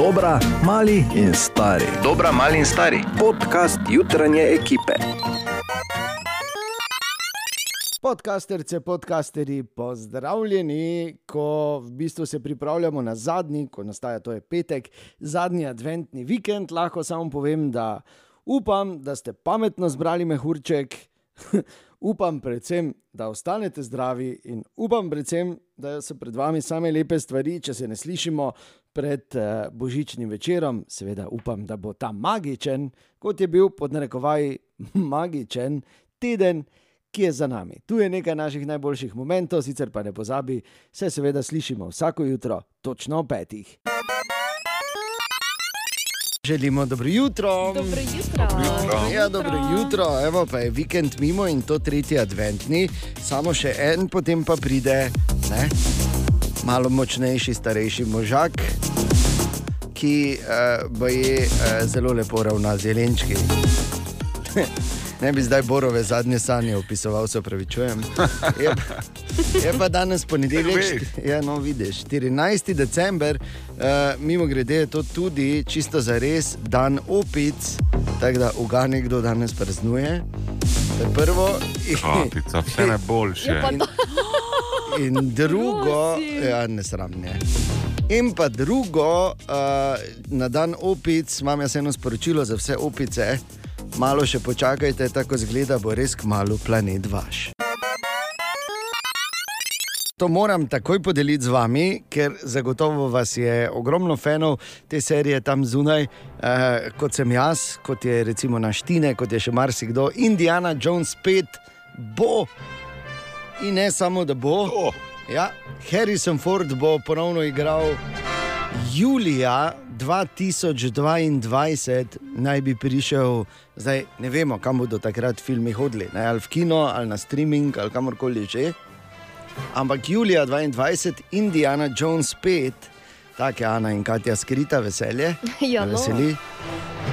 Dobra, mali in stari. Dobra, mali in stari. Podcast jutranje ekipe. Podcasterce, podcasterji, pozdravljeni, ko v bistvu se pripravljamo na zadnji, ko nastaja to je petek, zadnji adventni vikend. Lahko samo povem, da upam, da ste pametno zbrali mehurček, upam predvsem, da ostanete zdravi in upam predvsem, da so pred vami same lepe stvari, če se ne slišimo pred uh, božičnim večerom. Seveda upam, da bo ta magičen, kot je bil pod narekovaji magičen teden ki je za nami. Tu je nekaj naših najboljših momentov, sicer pa ne pozabi, se seveda slišimo vsako jutro, točno ob petih. Želimo dobro jutro. Dobro jutro. Ja, dobro jutro, evo pa je vikend mimo in to tretji adventni, samo še en, potem pa pride ne, malo močnejši, starejši možak, ki uh, je uh, zelo lepo ravna z jelenčki. Ne bi zdaj borove zadnje sanje opisoval, se pravičujem. Je, je pa danes ponedeljek, ja, no, vidiš, 14. december, uh, mimo grede je to tudi čisto za res dan opic, tako da ugane, kdo danes praznuje. To je prvo. Kapica, vse najboljše. To- In drugo, ja, ne sramne. In pa drugo, uh, na dan opic imam jaz eno sporočilo za vse opice. Malo še počakajte, tako zgleda, bo res kmalo planet vaš. To moram takoj podeliti z vami, ker zagotovo vas je ogromno fanov te serije tam zunaj, eh, kot sem jaz, kot je recimo Naštine, kot je še marsikdo. Indiana Jones 5 bo in ne samo da bo. O. Ja, Harrison Ford bo ponovno igral julija 2022, naj bi prišel, zdaj ne vemo, kam bodo takrat filmi hodili, ne, ali v kino, ali na streaming, ali kamorkoli že. Ampak julija 2022, Indiana Jones 5, tako je Ana in Katja skrita veselje. Ja, me no. veseli.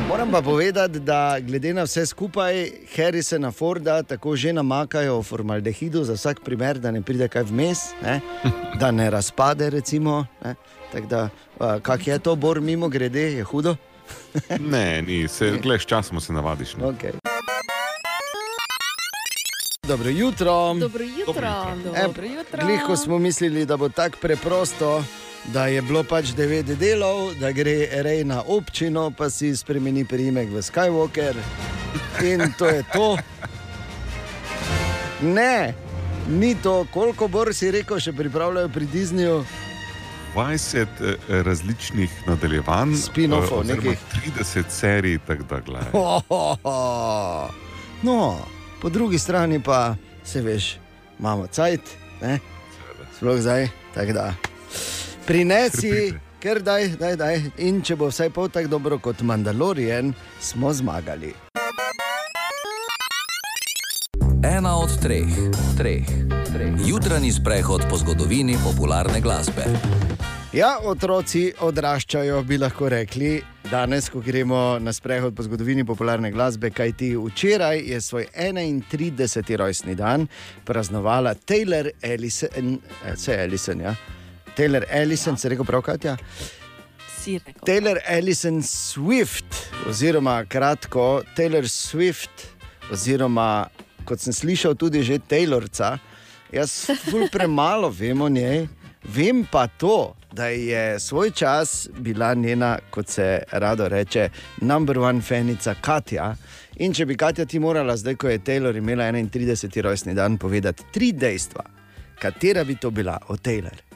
Moram pa povedati, da glede na vse skupaj, Harrisona Forda tako že namakajo v formaldehidu za vsak primer, da ne pride kaj vmes, ne? da ne razpade. Recimo, ne? Tako da, a, kak je to, bor mimo grede, je hudo. Ne, ni, se, gledaš, časom se navadiš. ne. Okay. Dobro jutro. Dobro jutro. Dobro jutro. Glihko smo mislili, da bo tako preprosto, da je bilo pač devet delov, da gre rej na občino, pa si spremeni priimek v Skywalker. In to je to. Ne, ni to, koliko bor si rekel, še pripravljajo pri Disneyju. 20 eh, različnih nadaljevanj, Spin-offov, eh, oziroma nekih. 30 serij, tako da gledaj. No, po drugi strani pa se veš, imamo cajt, ne? sploh zdaj, tako da. Prinesi, ker daj, daj, daj. In če bo vsaj pol tako dobro kot Mandalorian, smo zmagali. Ena od treh, treh, treh. Jutranji sprehod po zgodovini popularne glasbe. Ja, otroci odraščajo, bi lahko rekli, danes, ko gremo na sprehod po zgodovini popularne glasbe, kajti včeraj je svoj 31. rojstni dan praznovala Taylor Ellison, eh, se je Ellison, ja. Taylor Ellison, se je rekel prav, Katja? Rekel. Taylor Ellison Swift, oziroma kratko Taylor Swift, oziroma kot sem slišal, tudi že Taylorca. Jaz premalo vem o njej, vem pa to, da je svoj čas bila njena, kot se rado reče, number one fenica Katja. In če bi Katja ti morala, zdaj ko je Taylor imela 31. rojstni dan, povedati tri dejstva, katera bi to bila od Taylor.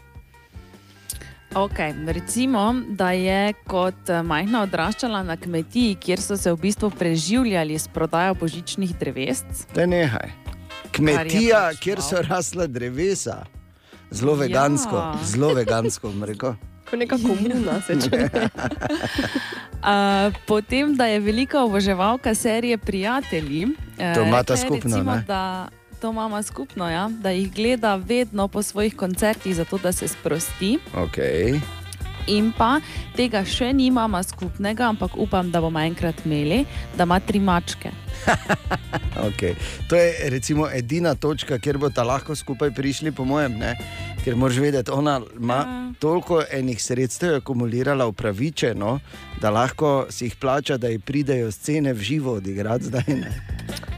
Okay, recimo, da je kot eh, majhna odraščala na kmetiji, kjer so se v bistvu preživljali s prodajo božičnih drevesc. Da nehaj. Kmetija, pač kjer so rasla drevesa, zelo vegansko, Ja. zelo vegansko, bom rekel. Kot neka komuna se čuje. Uh, potem, da je velika oboževalka serije Prijatelji. Uh, To imata skupno, recimo, ne? Da, to imamo skupno, ja? da jih gleda vedno po svojih koncertih, zato da se sprosti. Okay. In pa tega še nimamo skupnega, ampak upam, da bomo enkrat imeli, da ima tri mačke. Okay. To je recimo edina točka, kjer bo ta lahko skupaj prišli, po mojem, ne? ker moraš vedeti, ona ima Ja. toliko enih sredstev akumulirala upravičeno, da lahko si jih plača, da ji pridejo scene v živo odigrati zdaj. Ne?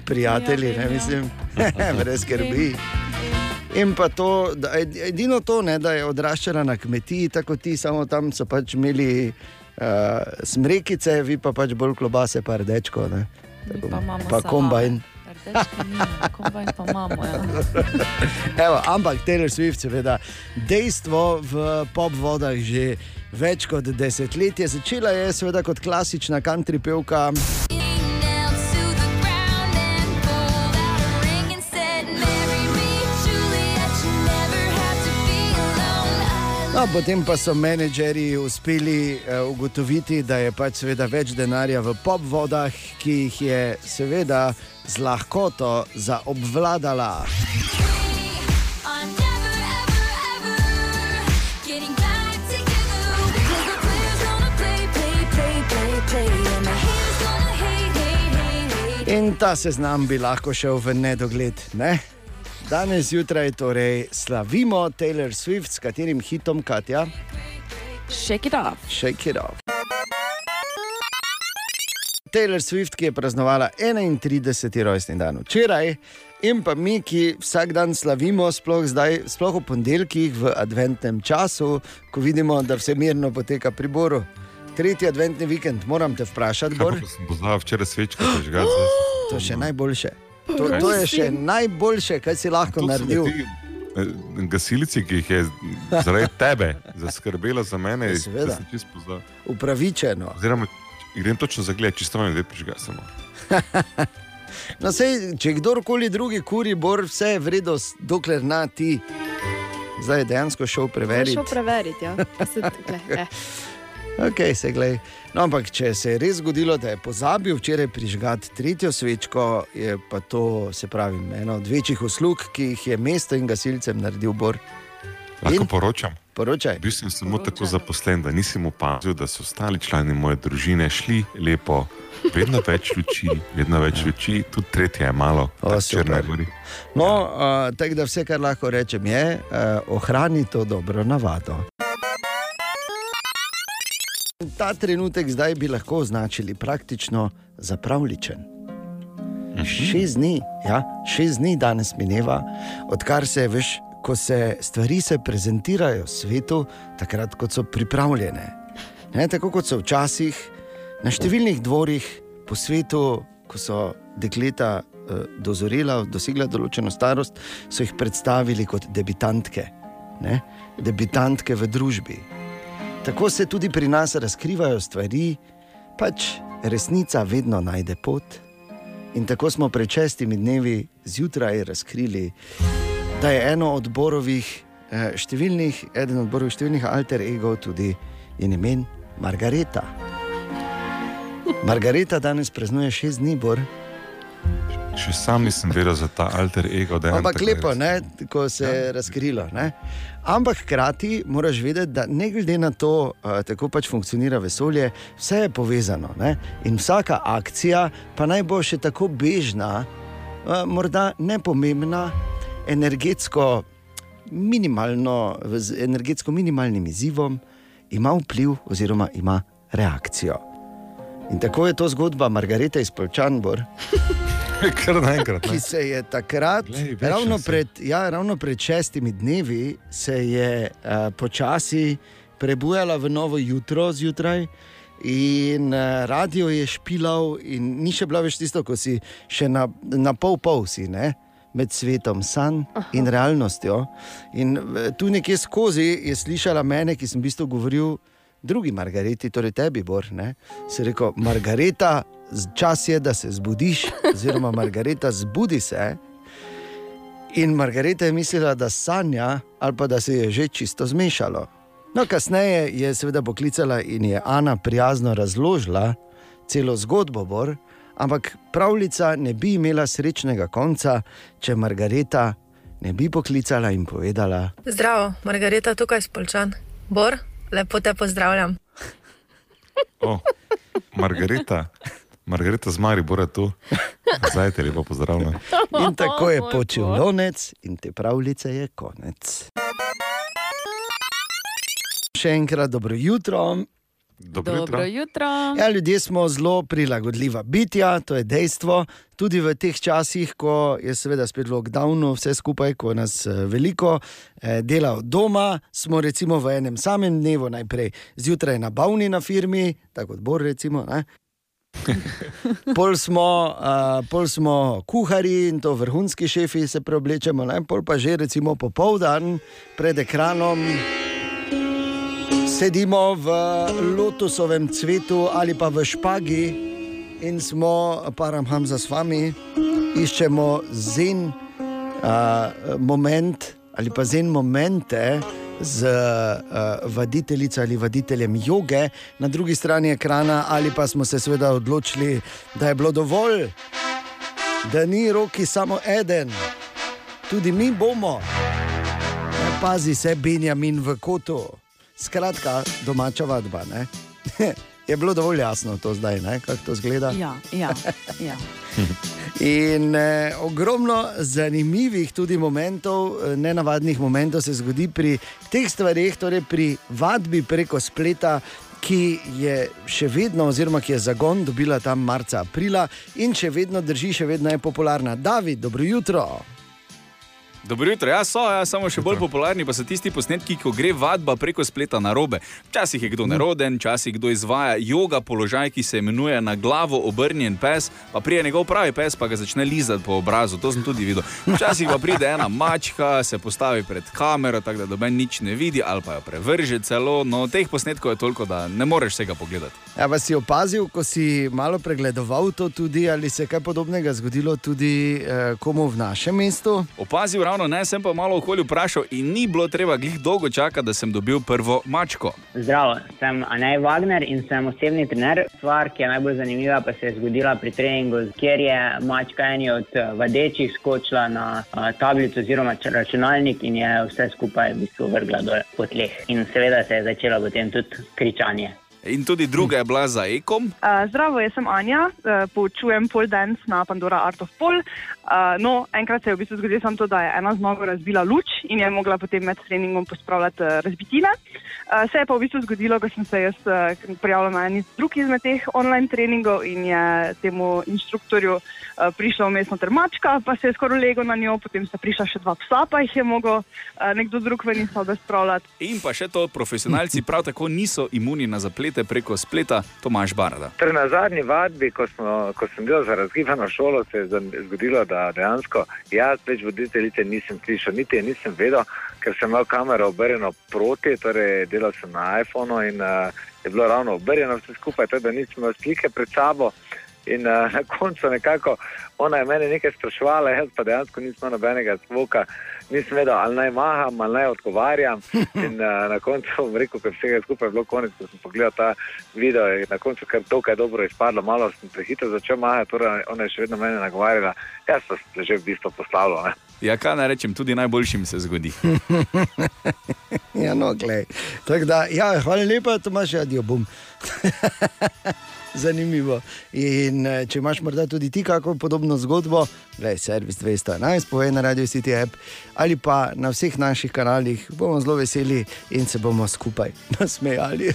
Prijatelji, Ja, ne ja. mislim, brez skrbi. In pa to, da, ed- edino to, ne, da je odraščala na kmetiji, tako ti, samo tam so pač imeli uh, smrekice, vi pa pač bolj klobase, pa rdečko. Ne. Mi pa pa kombajn. Nimamo, kombajn pa imamo. Ja. Evo, ampak Taylor Swift, seveda, dejstvo v pop vodah že več kot desetletje. Začela je seveda kot klasična country pevka. No, potem pa so menedžerji uspeli uh, ugotoviti, da je pač seveda več denarja v pop vodah, ki jih je seveda z lahkoto zaobvladala. In ta seznam bi lahko šel v nedogled. Ne? Danes zjutraj torej slavimo Taylor Swift s katerim hitom Katja. Shake it off. Shake it off. Taylor Swift, ki je praznovala 31. rojstni dan včeraj, in pa mi, ki vsak dan slavimo, sploh, zdaj, sploh v ponedeljkih v adventnem času, ko vidimo, da vse mirno poteka pri Boru. Tretji adventni vikend, moram te vprašati, Bor. Kako sem poznal včeraj svečko, prižgal zdaj. To je še najboljše. To, to je še najboljše, kar si lahko To naredil. eh, Gasilci, ki jih je zaradi tebe zaskrbela za mene, Ja, jaz seveda. sem čisto poznal. Upravičeno. Oziroma, grem točno za gled, čisto me zdaj prižgal samo. No, sej, če kdorkoli drugi kuri, bor vse je vredno, dokler na ti. Zdaj je dejansko šel preveriti. Šel preveriti, ja. Se, gle, eh. Okay, se glej. no, ampak če se je res zgodilo, da je pozabil včeraj prižgati tretjo svečko, je pa to, se pravi, ena od večjih uslug, ki jih je mesto in gasilcem naredil Bor. Lahko In? poročam. Poročaj. Bil sem samo tako zaposlen, da nisem opazil, da so ostali člani moje družine šli lepo. Vedno več luči, vedno več luči, tudi tretje je malo, črne gori. No, uh, tako da vse, kar lahko rečem, je, uh, ohrani to dobro navado. Ta trenutek zdaj bi lahko označili praktično za pravličen. Šest dni, ja, šest dni danes mineva, odkar se veš, ko se stvari se prezentirajo svetu, takrat, kot so pripravljene. Ne, tako kot so včasih na številnih dvorih po svetu, ko so dekleta eh, dozorela, dosegla določeno starost, so jih predstavili kot debitantke, ne, debitantke v družbi. Tako se tudi pri nas razkrivajo stvari, pač resnica vedno najde pot. In tako smo pred šestimi dnevi zjutraj razkrili, da je eno od borovih eh, številnih, eden od borovih številnih alter ego tudi njen imen Margareta. Margareta danes praznuje šest dni, bor. Še sam nisem vedel za ta alter ego. da je en Ampak tako lepo, ne, ko se je razkrilo. Ne? Ampak hkrati moraš vedeti, da ne glede na to, uh, tako pač funkcionira vesolje, vse je povezano. Ne? In vsaka akcija, pa naj bo še tako bežna, uh, morda nepomembna, energetsko, minimalno, z energetsko minimalnim izzivom, ima vpliv oziroma ima reakcijo. In tako je to zgodba Margarete iz Polčanbor Kar naenkrat. ki se je takrat, Glej, ravno pred, ja, ravno pred šestimi dnevi, se je uh, počasi prebujala v novo jutro zjutraj. In uh, radio je špilal, in ni še bila več tisto, ko si še na, na pol pol si, ne? med svetom sanj in realnostjo. In eh, tu nekje skozi je slišala mene, ki sem v bistvu govoril drugi Margareti, torej tebi, Bor. Ne? Se je rekel, Margareta, čas je, da se zbudiš, oziroma Margareta, zbudi se. In Margareta je mislila, da sanja ali pa da se je že čisto zmešalo. No, kasneje je seveda poklicala in je Ana prijazno razložila celo zgodbo, Bor, ampak pravljica ne bi imela srečnega konca, če Margareta ne bi poklicala in povedala: Zdravo, Margareta tukaj spolčan. Bor, Lepo te pozdravljam. O, Margareta, Margareta z Maribora tu. Zdaj te lepo pozdravljam. In tako je bog. lonec, in te pravljice je konec. Še enkrat dobro jutro. Dobro jutro. Dobro jutro. Ja, ljudje smo zelo prilagodljiva bitja, to je dejstvo. Tudi v teh časih, ko je seveda spet lockdown, vse skupaj, ko nas eh, veliko eh, dela od doma, smo recimo v enem samem dnevu, najprej zjutraj na bavni na firmi, tako kot Bor, recimo. Ne? Pol smo, uh, pol smo kuhari in to vrhunski šefi se preoblečemo, ne? pol pa že recimo popoldan pred ekranom sedimo v lotusovem cvetu ali pa v špagi in smo, param za vami, iščemo zen uh, moment ali pa zen momente. Z uh, voditeljico ali voditeljem joge, na drugi strani ekrana, ali pa smo se seveda odločili, da je bilo dovolj, da ni roki samo eden, tudi mi bomo. Ne, pazi se, Benjamin v kotu. Skratka, domača vadba. ne. Je bilo dovolj jasno to zdaj, ne? kako to zgleda. Ja, ja, ja. In eh, ogromno zanimivih tudi momentov, eh, nenavadnih momentov se zgodi pri teh stvareh, torej pri vadbi preko spleta. Ki je še vedno, oziroma ki je zagon dobila tam marca, aprila in še vedno drži, še vedno je popularna. David, dobro jutro. Dobro jutro, ja, so, ja, samo še bolj popularni pa so tisti posnetki, ko gre vadba preko spleta na robe. Včasih je kdo neroden, včasih kdo izvaja yoga položaj, ki se imenuje na glavo obrnjen pes, pa prije njegov pravi pes, pa ga začne lizati po obrazu. To sem tudi videl. Včasih pa pride ena mačka, se postavi pred kamero, tako da doben nič ne vidi, ali pa jo prevrže celo. No, teh posnetkov je toliko, da ne moreš vsega pogledati. Ja, pa si opazil, ko si malo pregledoval to tudi, ali se je kaj podobnega zgodilo tudi eh, komu v našem mestu? Opazil ravno ne, sem pa malo okolju vprašal in ni bilo treba glih dolgo čakati, da sem dobil prvo mačko. Zdravo, sem Anej Wagner in sem osebni trener. Stvar, ki je najbolj zanimiva, pa se je zgodila pri treningu, kjer je mačka eni od eh, vadečih skočila na uh, tablico oziroma računalnik in je vse skupaj v bistvu vrgla dol po tleh. In seveda se je začelo potem tudi kričanje. In tudi druga je bila za ekom. Uh, zdravo, jaz sem Anja, uh, poučujem pole dance na Pandora Art of Pole. Uh, no, enkrat se je v bistvu zgodilo samo to, da je ena z nogo razbila luč in je mogla potem med treningom pospravljati uh, razbitine. Uh, se je pa v bistvu zgodilo, ko sem se jaz uh, prijavila na en iz drugih izmed teh online treningov in je temu inštruktorju uh, prišla vmes noter mačka, pa se je skoraj legel na njo, potem sta prišla še dva psa, pa jih je mogel uh, nekdo drug ven iz sobe spravljati. In pa še to, profesionalci prav tako niso imuni na zaplete preko spleta, Tomaš Barada. Torej, na zadnji vadbi, ko, smo, ko sem bil za razgibano šolo, se je zgodilo, da dejansko jaz več voditeljice nisem slišal, niti je nisem vedel, ker sem imel kamero obrnjeno proti, torej delal sem na iPhonu in uh, je bilo ravno obrnjeno vse skupaj, tako da nisem imel slike pred sabo. In uh, na koncu nekako ona je meni nekaj spraševala, jaz pa dejansko nisem nobenega zvoka, nisem vedel, ali naj maham, ali naj odgovarjam. In uh, na koncu bom rekel, ker vsega skupaj je bilo konec, ko sem pogledal ta video, je na koncu kar dokaj dobro izpadlo, malo sem prehitro začel mahati, torej ona je še vedno mene nagovarjala, jaz pa sem se že v bistvu poslavljal. Ja, kaj naj rečem, tudi najboljšim se zgodi. Ja, no, glej. Tako da, ja, hvala lepa, Tomaš, adijo bom. Zanimivo. In eh, če imaš morda tudi ti kako podobno zgodbo, gledaj, servis 211, povej na Radio City app ali pa na vseh naših kanalih, bomo zelo veseli in se bomo skupaj nasmejali.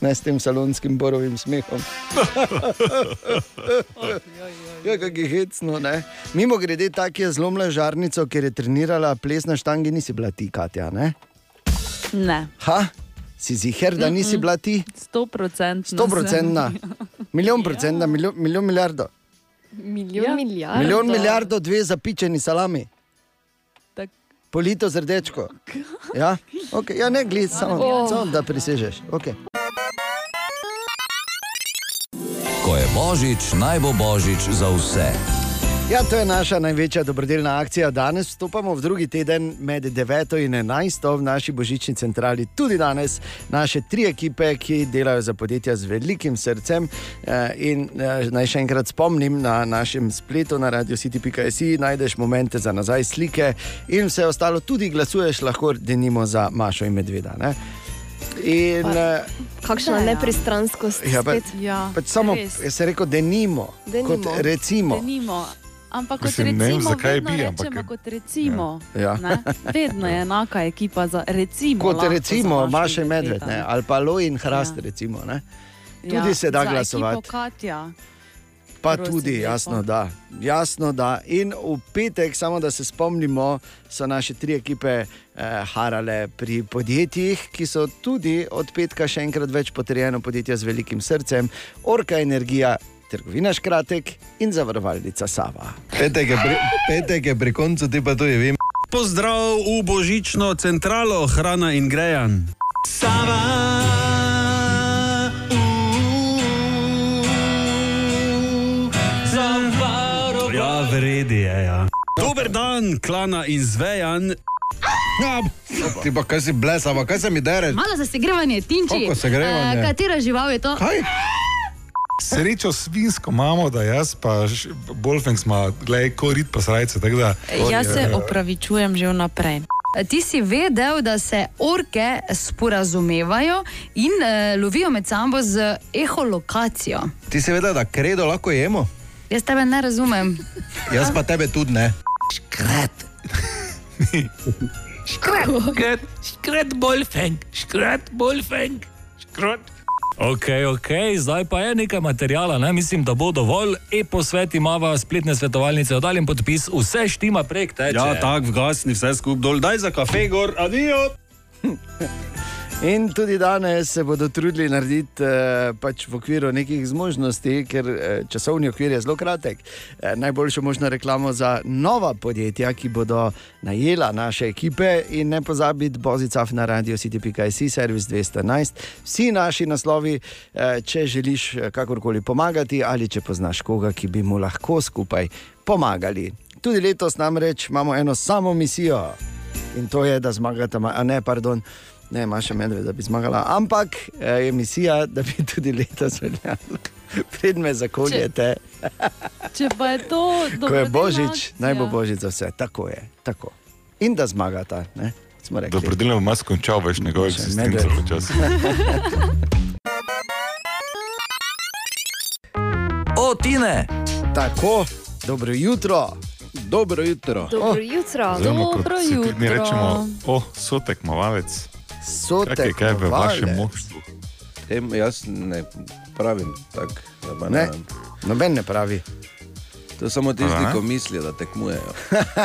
Ne s tem salonskim borovim smehom. Ja, kako je hecno. Ne? Mimo grede, tako je zlomila žarnico, ker je trenirala ples na štangi, nisi bila ti, Katja. Ne? Ne. Ha? Si ziger, da nisi bila ti? Sto procentna. Sto procentna. Milijon procentna, milijon, milijon milijardo. Milijon Ja. milijard. Milijon milijardo, dve zapičeni salami. Tak. Polito z rdečko. Ja, okay. ja ne gled, samo, Oh. samo da prisežeš. Okay. Ko je božič, naj bo božič za vse. Ja, to je naša največja dobrodelna akcija. Danes vstopamo v drugi teden med 9 in 11 v naši božični centrali. Tudi danes naše tri ekipe, ki delajo za podjetja z velikim srcem. Eh, In eh, naj še enkrat spomnim na našem spletu na radiocity.si, najdeš momente za nazaj, slike in vse ostalo, tudi glasuješ lahko, denimo za Mašo in Medveda. Ne? In, eh, Kakšna nepristranskost. Ja, pa-. Ja, pač samo, res. jaz sem rekel, da nimo, Denimo. kot recimo. Denimo. Ampak kot Mislim, ne vem, recimo, zakaj bi, ampak rečemo kot recimo. Ja. ne. Vedno je enaka ekipa za recimo. Kot recimo Maša Medved ne, ali pa Loj in Hrast. Ja. Recimo, ne. Tudi se da glasovati. ekipo Katja. Pa Prosim tudi, lepo. jasno da. jasno da. In v petek, samo da se spomnimo, so naše tri ekipe eh, harale pri podjetjih, ki so tudi od petka še enkrat več potrjeno podjetja z velikim srcem, Orka Energija, trgovina Škratek in zavarovalnica Sava. Petek je, pri, petek je pri koncu, ti pa to je vem. Pozdrav v božično centralo, hrana in grejan. Ja, vredi je. Ja. Dober dan, klana in zvejan. Ja, ti pa kaj si blesava, kaj se mi dereš? Malo za segrevanje, tinči. Kako segrevanje? Eh, katera žival je to? Kaj? Srečo svinsko imamo, da jaz pa Bolfeng smo, gledaj, korit pa srajce. Da, Jaz se opravičujem že vnaprej. Ti si vedel, da se orke sporazumevajo in uh, lovijo med sabo z eholokacijo. Ti si vedel, da kredo lahko jemo? Jaz tebe ne razumem. Jaz pa tebe tudi ne. Škrat. Škrat, škrat bolfeng, škrat bolfeng, škrat. Ok, ok, zdaj pa je nekaj materijala, ne? mislim, da bo dovolj. E-posvet ima spletne svetovalnice, oddaljim podpis, vse štima prek teče. Ja, tako, vgasni vse skupaj dol, daj za kafe gor, adijo. In tudi danes se bodo trudili narediti eh, pač v okviru nekih zmožnosti, ker eh, časovni okvir je zelo kratek. Eh, najboljšo možno reklamo za nova podjetja, ki bodo najela naše ekipe in ne pozabiti bozicav na radio city.js, servis 211. Vsi naši naslovi, če želiš kakorkoli pomagati ali če poznaš koga, ki bi mu lahko skupaj pomagali. Tudi letos namreč imamo eno samo misijo in to je, da zmagata, ma- a ne, pardon. Ne, Maša Medved, da bi zmagala, ampak eh, je misija, da bi tudi letos veljala. Pred me zakoljete, Če pa je to ko je božič, akcija. naj bo božič za vse. Tako je. Tako. In da zmagata. Ne? smo rekli. Dobrodelno bom jaz končal več njegovo eksistenco počasi. O, Tine! Tako, dobro jutro. Dobro jutro. Dobro jutro. Oziroma, kot Dobro tudi mi jutro. rečemo, o, so tekmovalec. Kaj je kaj v vašem moštvu? Tem, jaz ne pravim tako. da pa Ne, vem. noben ne pravi. To samo tisti, A ne? ki mislijo, da tekmujejo.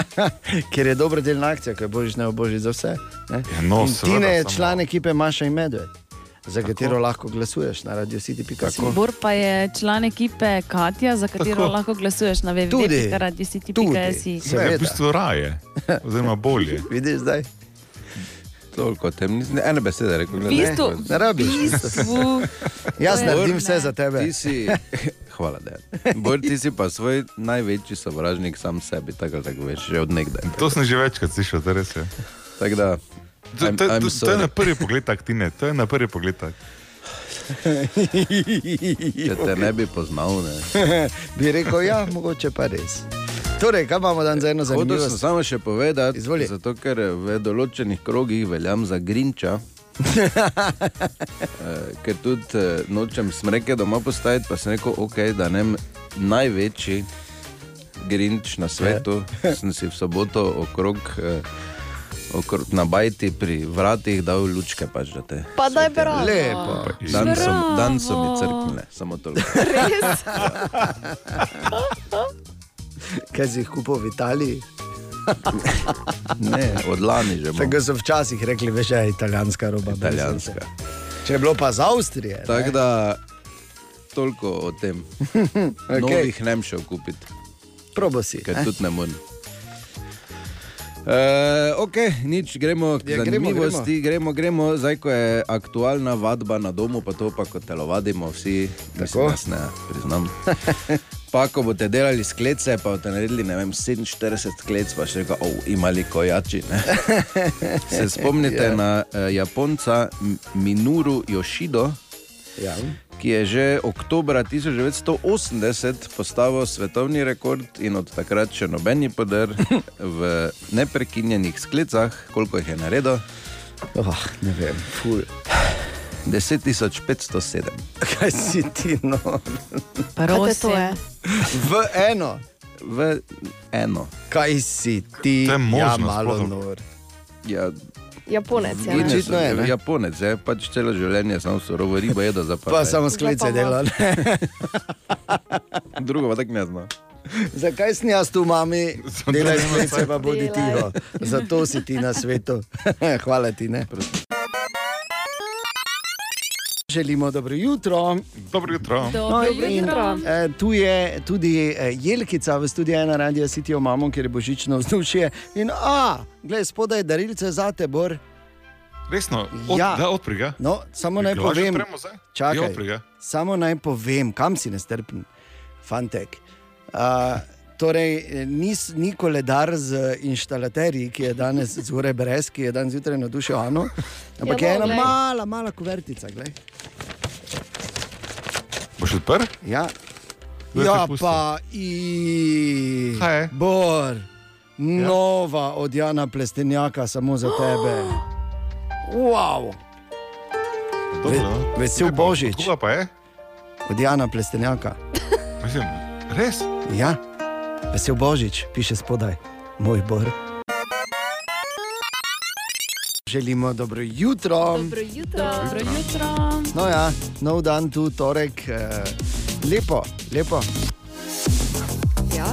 Ker je dobrodelna akcija, ko je božič ne božič za vse. Ne? Ja, no, Tine je samo- član ekipe Maša in Medved, za katero lahko glasuješ na radio city.com. Bor pa je član ekipe Katja, za katero Tako. lahko glasuješ na Tudi. www.radiocity.js. Ne, v bistvu raje, oziroma bolje. Vidiš zdaj? Toliko tem, nisem ene besede rekel. V bistvu, ne, ne rabiš. bistvu. Jaz naredim vse za tebe. Ti si, hvala, da. Bor, ti si pa svoj največji sovražnik sam sebi, tako tako veš, že od nekdaj. To sem že večkrat slišal, da res je. Tako da, To, I'm- to, I'm to, to je na prvi pogled tak, Tine, to je na prvi pogled tak. Če te ne bi poznal, ne. bi rekel, ja, mogoče pa res. Torej, kaj imamo dan za eno Hotel sem zanimivost? samo še povedati, zato, ker v določenih krogih veljam za Grinča. Eh, ker tudi eh, nočem smreke doma postaviti, pa sem rekel, okay, da ne največji Grinč na svetu. Sem si v soboto okrog, eh, okrog na bajti pri vratih dal lučke. Pač, da te Pa daj svetijo. bravo. Lepo. Dan so, dan so mi crknile, samo toliko. Res? Kaj si jih kupil v Italiji? Ne, od lani že. imam. Tako so včasih rekli, veš, da je italijanska roba. Italijanska. Če je bilo pa z Avstrije. Tako da, toliko o tem. Okay. Novih ne bi šel kupiti. Probo si. Ker eh? tudi ne morem. Uh, ok, nič, gremo k Ja, gremo, zanimivosti, gremo, gremo, zdaj ko je aktualna vadba na domu, pa to pa ko telovadimo vsi, tako jaz ne priznam. Pa ko boste delali sklece, pa boste naredili vem, 47 sklec, pa še rekel, oh, imali kojači. Ne? Se spomnite Ja. na uh, Japonca M- Minuru Yoshido, Ja. Ki je že oktobra 1980 postavil svetovni rekord in od takrat še nobeni podr v neprekinjenih sklecah, koliko jih je naredil. Oh, ne vem, ful. 10507. Kaj si ti, no? To je? V eno. V eno. Kaj si ti? To je možno, ja, malo sploh. nor. Ja, Japonec je. ne? Očitno je, ne? Japonec je, pač celo življenje samo surovo ribo je, da zapravo. Pa samo sklice dela. Drugo pa tako ne znam. Zakaj si jaz tu, mami, delaj sklice, pa bodi tiho. Zato si ti na svetu. Hvala ti, ne? Želimo dobro jutro. Dobro jutro. Dobro in, jutro. eh, tu je tudi eh, Jelkica v studiu ena radio City imamo, ker je božično vzdušje. In, a, gledaj, spodaj je darilce za te, Bor. Resno, od, Ja. da odpri ga. No, samo naj povem, čakaj, samo naj povem, kam si nestrpen, fantek. Uh, torej, eh, nis, ni koledar z inštalaterji, ki je danes zgoraj brez, ki je danes zjutraj navdušil Ano, ampak Ja, je ena glej. mala, mala kuvertica. Glej. Boš odprl? Ja, je ja pa i. Kaj je? Bor, nova od Jana Plestenjaka, samo za tebe. Wow. Dobro, Ve- no. vesel. Božič. Od koga pa je? Od Jana Plestenjaka. Mislim, res? Ja, vesel Božič, piše spodaj, moj bor. Želimo dobro jutro. Dobro jutro. Dobro jutro. No ja, nov dan tu, torek, eh, lepo, lepo. Ja.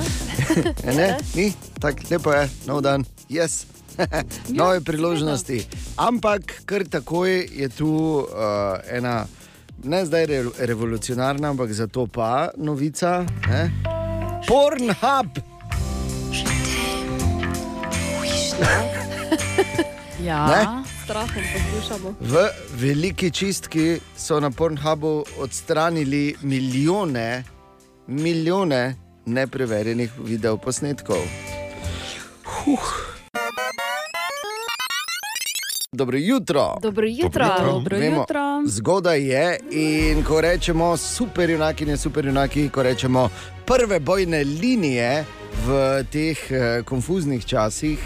E, ne, ni, tako lepo je, nov dan, jaz. Nove priložnosti. Ampak kar takoj je tu uh, ena, ne zdaj re, revolucionarna, ampak zato pa novica. Ne? Pornhub. Ja. Ne? Strahom poslušamo. V veliki čistki so na Pornhubu odstranili milijone, milijone nepreverjenih videoposnetkov. Huh. Dobro jutro. Dobro jutro. Dobro Vemo, jutro. Zgodaj je in ko rečemo super junaki, super junaki, ko rečemo prve bojne linije v teh eh, konfuznih časih,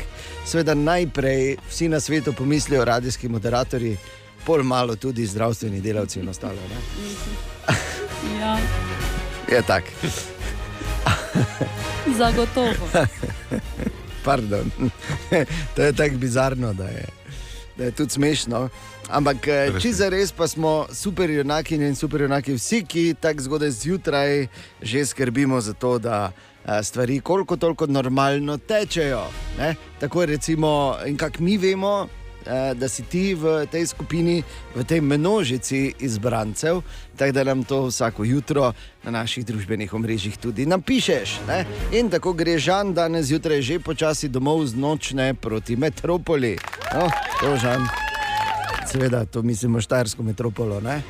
seveda najprej vsi na svetu pomislijo radijski moderatorji, pol malo tudi zdravstveni delavci in ostalo. Ja, Je tako. zagotovo. Pardon. to je tako bizarno, da je, da je tudi smešno. Ampak eh, je. če za res pa smo super junaki in super junaki, vsi, ki tako zgodaj zjutraj že skrbimo za to, da eh, stvari koliko toliko normalno tečejo. Ne? Tako recimo, in kak mi vemo. Eh, Da si ti v tej skupini, v tej množici izbrancev, tako da nam to vsako jutro na naših družbenih omrežjih tudi napišeš. Ne? In tako gre Žan danes zjutraj že počasi domov z nočne proti metropoli. No, to Žan, seveda, to mislimo Štajersko metropolo. Ne?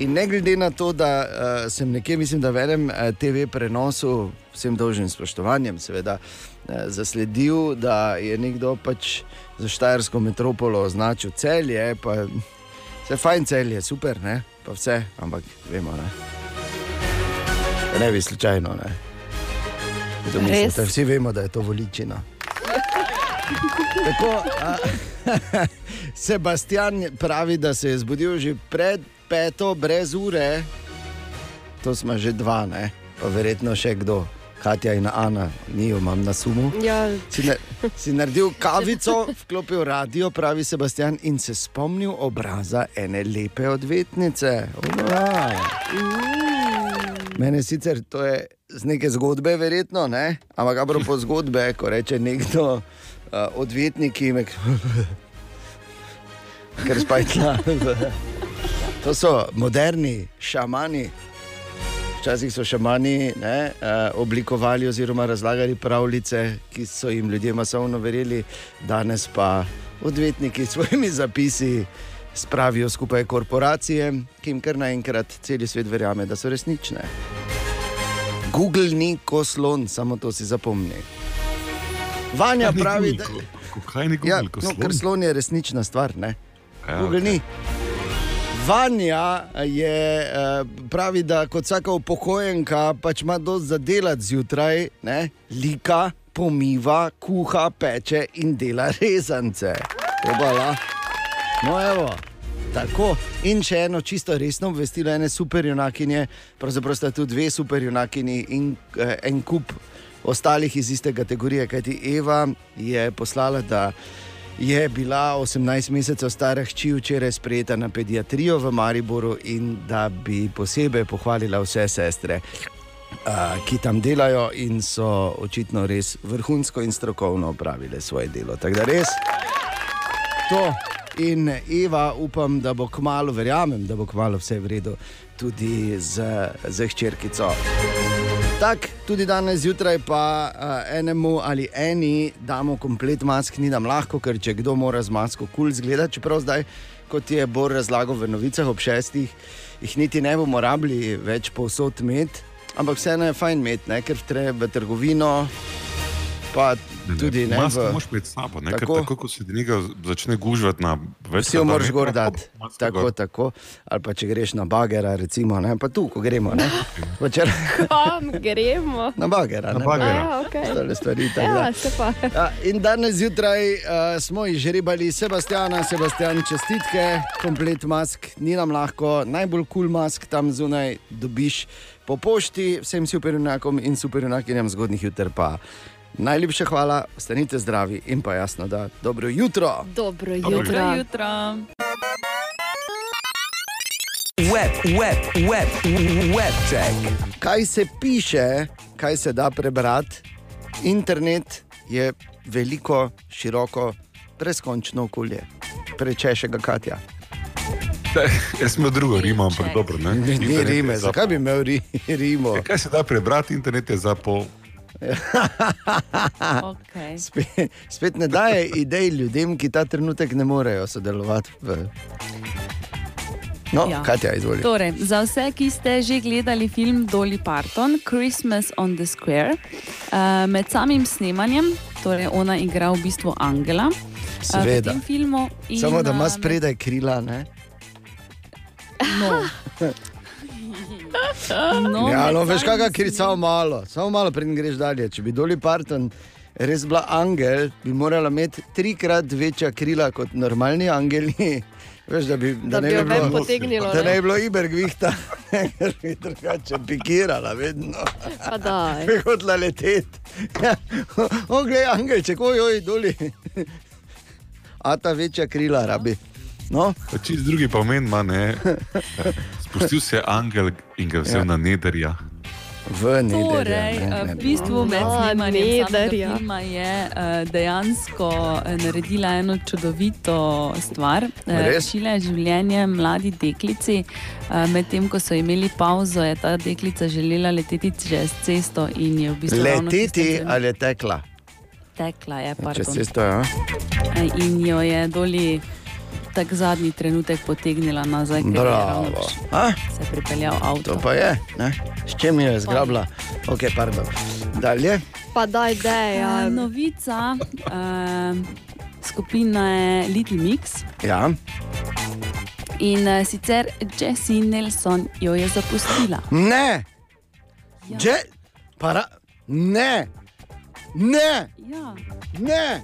In ne glede na to, da uh, sem nekje, mislim, da v enem uh, TV prenosu, vsem dolžnim spoštovanjem, seveda, uh, zasledil, da je nekdo pač za Štajersko metropolo označil celje, pa vse fajn celje, super, ne? pa vse, ampak vemo. Ne, Da ne bi slučajno. Ne? Mislite? Vsi vemo, da je to voličina. Tako, a, Sebastian pravi, da se je zbudil že pred peto, brez ure. To smo že dva, ne? pa verjetno še kdo. Katja in Ana, njo imam na sumu. Ja, Si, na, si naredil kavico, vklopil radio, pravi Sebastian, in se spomnil obraza ene lepe odvetnice. Ura. Mene sicer to je z neke zgodbe, verjetno, ne? ampak dobro po zgodbe, ko reče nekdo, uh, odvetniki, me, ker spajtla. To so moderni šamani. Včasih so šamani ne, uh, oblikovali oziroma razlagali pravljice, ki so jim ljudje masovno verjeli, danes pa odvetniki s svojimi zapisi spravijo skupaj korporacije, ki jim kar naenkrat cel svet verjame, da so resnične. Google ni koslon, samo to si zapomni. Vanja Kaj pravi, da Ko- Kaj ni ja, Google? ko no, ker slon je resnična stvar. Ne? Ja, Google okej. ni. Vanja je, eh, pravi, da kot vsaka upokojenka pač ima dosti za delati zjutraj, ne? lika, pomiva, kuha, peče in dela rezance. Obala. No, evo. Tako, in še eno čisto resno obvestilo, ene superjunakinje, pravzaprav sta tu dve superjunakinji in eh, en kup ostalih iz iste kategorije. Kajti Eva je poslala, da je bila 18 mesecev stara hči včeraj sprejeta na pediatrijo v Mariboru in da bi posebej pohvalila vse sestre. Ki tam delajo in so očitno res vrhunsko in strokovno opravile svoje delo. Tako da res to. In Eva, upam, da bo kmalo, verjamem, da bo kmalo vse v redu, tudi z, z hčerkico. Tako, tudi danes zjutraj pa uh, enemu ali eni damo komplet mask, ni nam lahko, ker če kdo mora z masko kul cool zgledati, čeprav zdaj, kot je Bor razlagal v novicah ob šestih, jih niti ne bomo rabili več povsod imeti, ampak vseeno je fajn imeti, ne, ker treba trgovino. Pa tudi ne. Masko imeti s sabo, ne? Ker Tako. tako, ko se nekaj začne gužvati na več Vsi jo moraš gor dati. Tako, gor. tako. Ali pa če greš na bagera, recimo, ne? pa tu, ko gremo. ne. Če- Kam gremo? Na bagera. Na ne, bagera. Ja, okej. ostale stvari. tako Ja. Ja, in danes zjutraj uh, smo izžrebali Sebastiana, Sebastian, čestitke, komplet mask, ni nam lahko, najbolj kul cool mask tam zunaj dobiš po pošti, vsem superjunakom in superjunakinjam zgodnih jutr pa. Najlepša hvala, ostanite zdravi in pa jasno, da dobro jutro. Dobro Jutro, jutro. jutro. Web, web, web, web check. Kaj se piše, kaj se da prebrati? Internet je veliko, široko, brezkončno okolje. Prečeše ga Katja. Jaz sem drugo Rimo, ampak dobro. Ne? Internet je Rime, za- zakaj bi imel ri, Rimo? Ja, Kaj se da prebrati, internet je za pol. Okay. Spet, spet ne daje idej ljudem, ki ta trenutek ne morejo sodelovati. V... No, ja. Katja, izvoli. Torej, za vse, ki ste že gledali film Dolly Parton, Christmas on the Square, uh, med samim snemanjem, torej ona igra v bistvu Angela. eh, Seveda. in, Samo da ima spredaj krila. Ne? No. No, ja, no, veš, kakšna krica, samo malo, samo malo, preden greš dalje. Če bi Dolly Parton res bila angel, bi morala imeti trikrat večja krila kot normalni angeli. Veš, da, bi, Da ne bi ven bilo- potegnilo, Da ne? bi bilo ibergvihta, ker bi drugače pikirala vedno. Pa daj. Bi hotela leteti. Ja, o, glej, angelček, ojoj, doli. A ta večja krila rabi. No? Čist drugi pomen ima, ne. Spustil se je angel in ga vzel Ja. na nederja. V nederja. Torej, ne, eh, v bistvu med snemanjem filma je eh, dejansko eh, naredila eno čudovito stvar. Rešila je življenje mladi deklici. Medtem ko so imeli pauzo, je ta deklica želela leteti čez cesto in je v bistvu Leteti ali je tekla? tekla. Je, Čez pardon. cesto, ja. In jo je doli tak zadnji trenutek potegnila nazaj, ker je ravno Bravo. prišel- A? se je pripeljal avto. To pa je, ne? s čim je zgrabila. Ok, pardon. Dalje. Pa daj, daj. Ja. Uh, novica uh, skupine Little Mix. Ja. In uh, sicer Jessie Nelson jo je zapustila. Ne, Že, para, ne, ne, Ja. ne,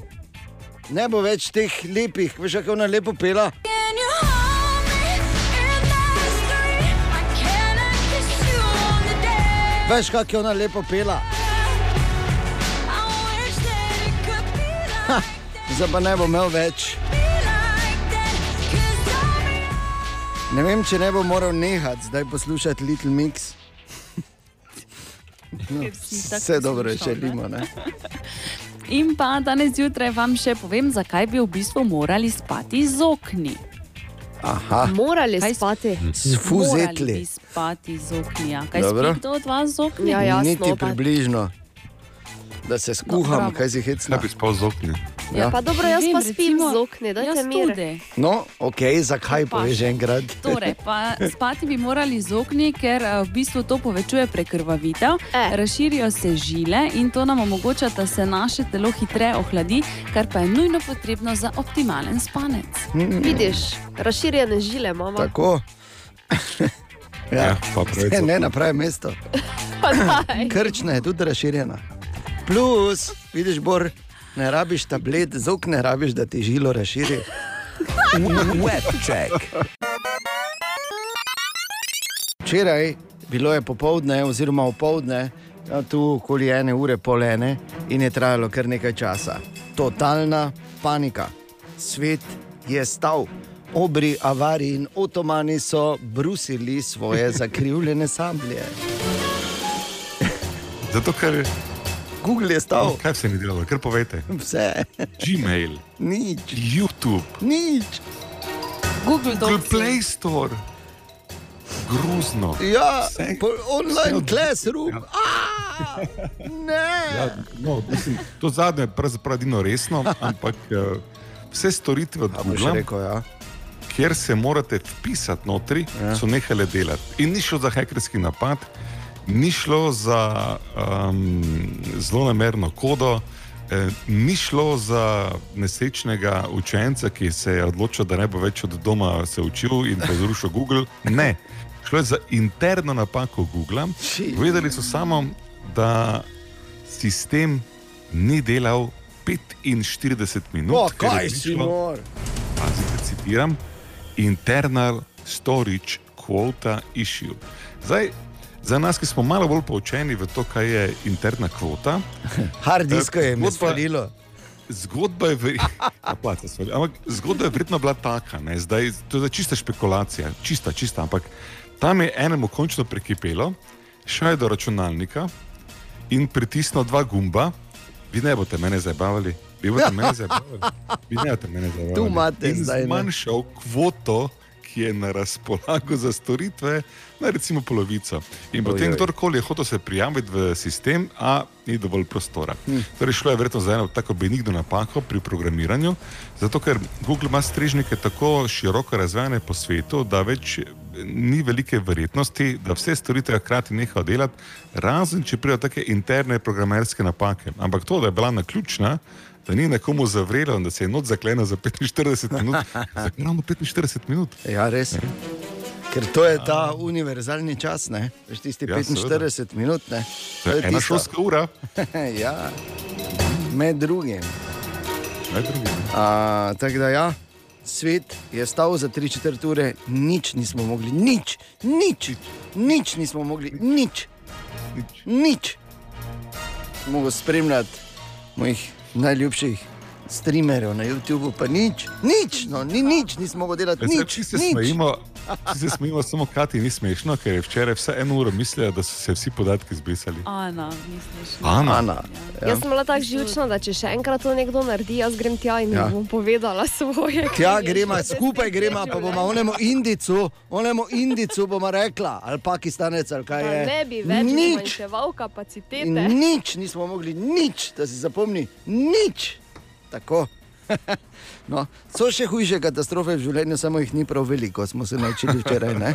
ne bo več teh lepih, veš, kako ona lepo pela. Veš, kako je ona lepo pela. Ha, Zdaj pa ne bo imel več. Ne vem, če ne bo moral nehati zdaj poslušati Little Mix. No, vse dobro poslušal, želimo. Ne? In pa danes zjutraj vam še povem, zakaj bi v bistvu morali spati z okni. Aha. Morali Kaj spati. S fuzetli. Morali spati z okni. Ja. Kaj Dobro. spi kdo od vas z okni? Ja, jasno, Niti pa- približno. Da se skuham, bravo. kaj si hecna. Ja, bi spal z okni. Ja. Pa dobro, jaz Ne pa vem, spim recimo, z okni, dajte jaz mir. tudi. No, ok, zakaj Pa poveš enkrat? Torej, pa spati bi morali z okni, ker eh, v bistvu to povečuje prekrvavitev, Eh. razširijo se žile in to nam omogoča, da se naše telo hitreje ohladi, kar pa je nujno potrebno za optimalen spanec. Vidiš, razširjene žile imamo. Tako. Ja, Ja, pa pravica. ne, ne na pravem mestu. Krčna je tudi razširjena. Plus, vidiš, Bor, ne rabiš tablet, z okne rabiš, da ti žilo razširi. Webček. Včeraj, bilo je popovdne, oziroma opoldne, tu okoli ene ure pol ene in je trajalo kar nekaj časa. Totalna panika. Svet je stal. Obri, avari in otomani so brusili svoje zakrivljene sablje. Zato, ker Google je stal. Kaj se ni delalo, kar povete? Vse. Gmail, Nič. YouTube, Nič. Google Google. Play Store. Grozno. Ja, Vse- po, online classroom. Ja. Ah, ne. Ja, no, mislim, to zadnje je pravzaprav edino resno, ampak uh, vse storitve od Google, rekel, ja. kjer se morate vpisati notri, ja. so nehale delati. In ni šlo za hekerski napad, ni šlo za um, zelo namerno kodo. eh, Ni šlo za nesrečnega učenca, ki se je odločil, da ne bo več od doma se učil in povzročil Google. Ne, šlo je za interno napako Google. Povedali so samo, da sistem ni delal 45 minut. O, ker je kaj si prišlo- mor? pazite, citiram, internal storage quota issue. Zdaj, za nas, ki smo malo bolj poučeni v to, kaj je interna kvota, Hard disko je mi zgodba- spalilo. Zgodba je, vali. ampak zgodba je verjetno bila taka, ne? Zdaj, to je čista špekulacija, čista, čista, ampak tam je enemu končno prekipelo, šel je do računalnika in pritisnil dva gumba, vi ne boste mene zabavali, vi boste mene zabavali, vi ne boste mene zabavali. Tu imate zdaj, zmanjšal kvoto, ki je na razpolago za storitve, na recimo polovico. In potem kdorkoli je hotel se prijaviti v sistem, a ni dovolj prostora. Hm. Torej, šlo je verjetno za eno tako benigno napako pri programiranju, zato ker Google ima strežnike tako široko razvijene po svetu, da več ni velike verjetnosti, da vse storitve hkrati nehajo delati, razen če pridejo take interne programerske napake. Ampak to, da je bila naključna, da ni nekomu zavrelo in da se je noč zaklenila za 45 minut, zaklenila 45 minut. Ja, res. Ker to je ta univerzalni čas, ne? Veš, tisti Ja, 45 minut. Ne? To je ena šolska ura. ja, med drugim. Med drugim. A, tako da ja, svet je stal za tri četrt ure, nič nismo mogli, nič, nič, nič nismo mogli, nič, nič. nič. Mogoče spremljati mojih najljubših streamerjev na YouTubu, pa nič, nič, no, ni nič, nismo mogli delati Veste, nič. Se nič. smejimo, se smejimo, samo Kati ni smešno, ker je včeraj vse eno uro mislila, da so se vsi podatki zbrisali. Ana, misliš? Ana. Ana. Ja. Jaz sem bila tako živčna, da če še enkrat to nekdo naredi, jaz grem tja in Ja. ja. bom povedala svoje. Tja gremo, skupaj gremo, pa bomo onemu Indicu, onemu Indicu bomo rekla, ali Pakistanec, ali kaj je. ne bi več nič, zmanjševal kapacitete. in nič nismo mogli, nič, da si zapomni, nič. Tako. No, so še hujše katastrofe v življenju, samo jih ni prav veliko, smo se naučili včeraj. ne?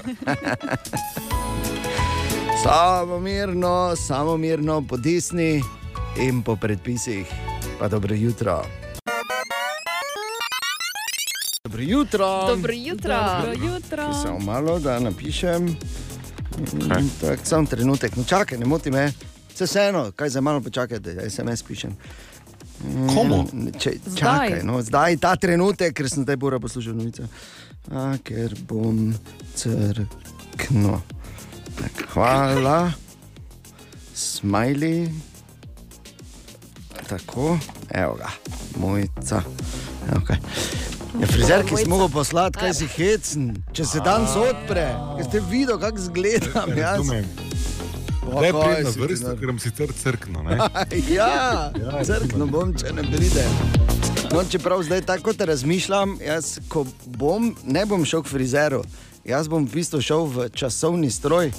samo mirno, samo mirno, po desni in po predpisih. Pa dobro jutro. Dobro jutro. Dobro jutro. Dobro jutro. Samo malo, da napišem. Tak, samo trenutek, no čakaj, ne moti me. Vse vseeno, kaj za malo počakajte, da SMS pišem. Komu? Če, Zdaj. čakaj, no, zdaj ta trenutek, ker sem zdaj bora poslušal novice. A, ker bom crkno. Tak, hvala, smajli. Tako, evo ga, mojca. Ga. Ja, frizer, ki si mogel poslati, kaj si hecen, če se dan odpre, ker ste videli, kako izgledam. jaz. Razumem. Ne pridem na vrsto, ker imam sicer crkno. Ne? ja, crkno bom, če ne pride. No, čeprav zdaj tako kot razmišljam, jaz, ko bom, ne bom šel k frizeru. Jaz bom v bistvu šel v časovni stroj,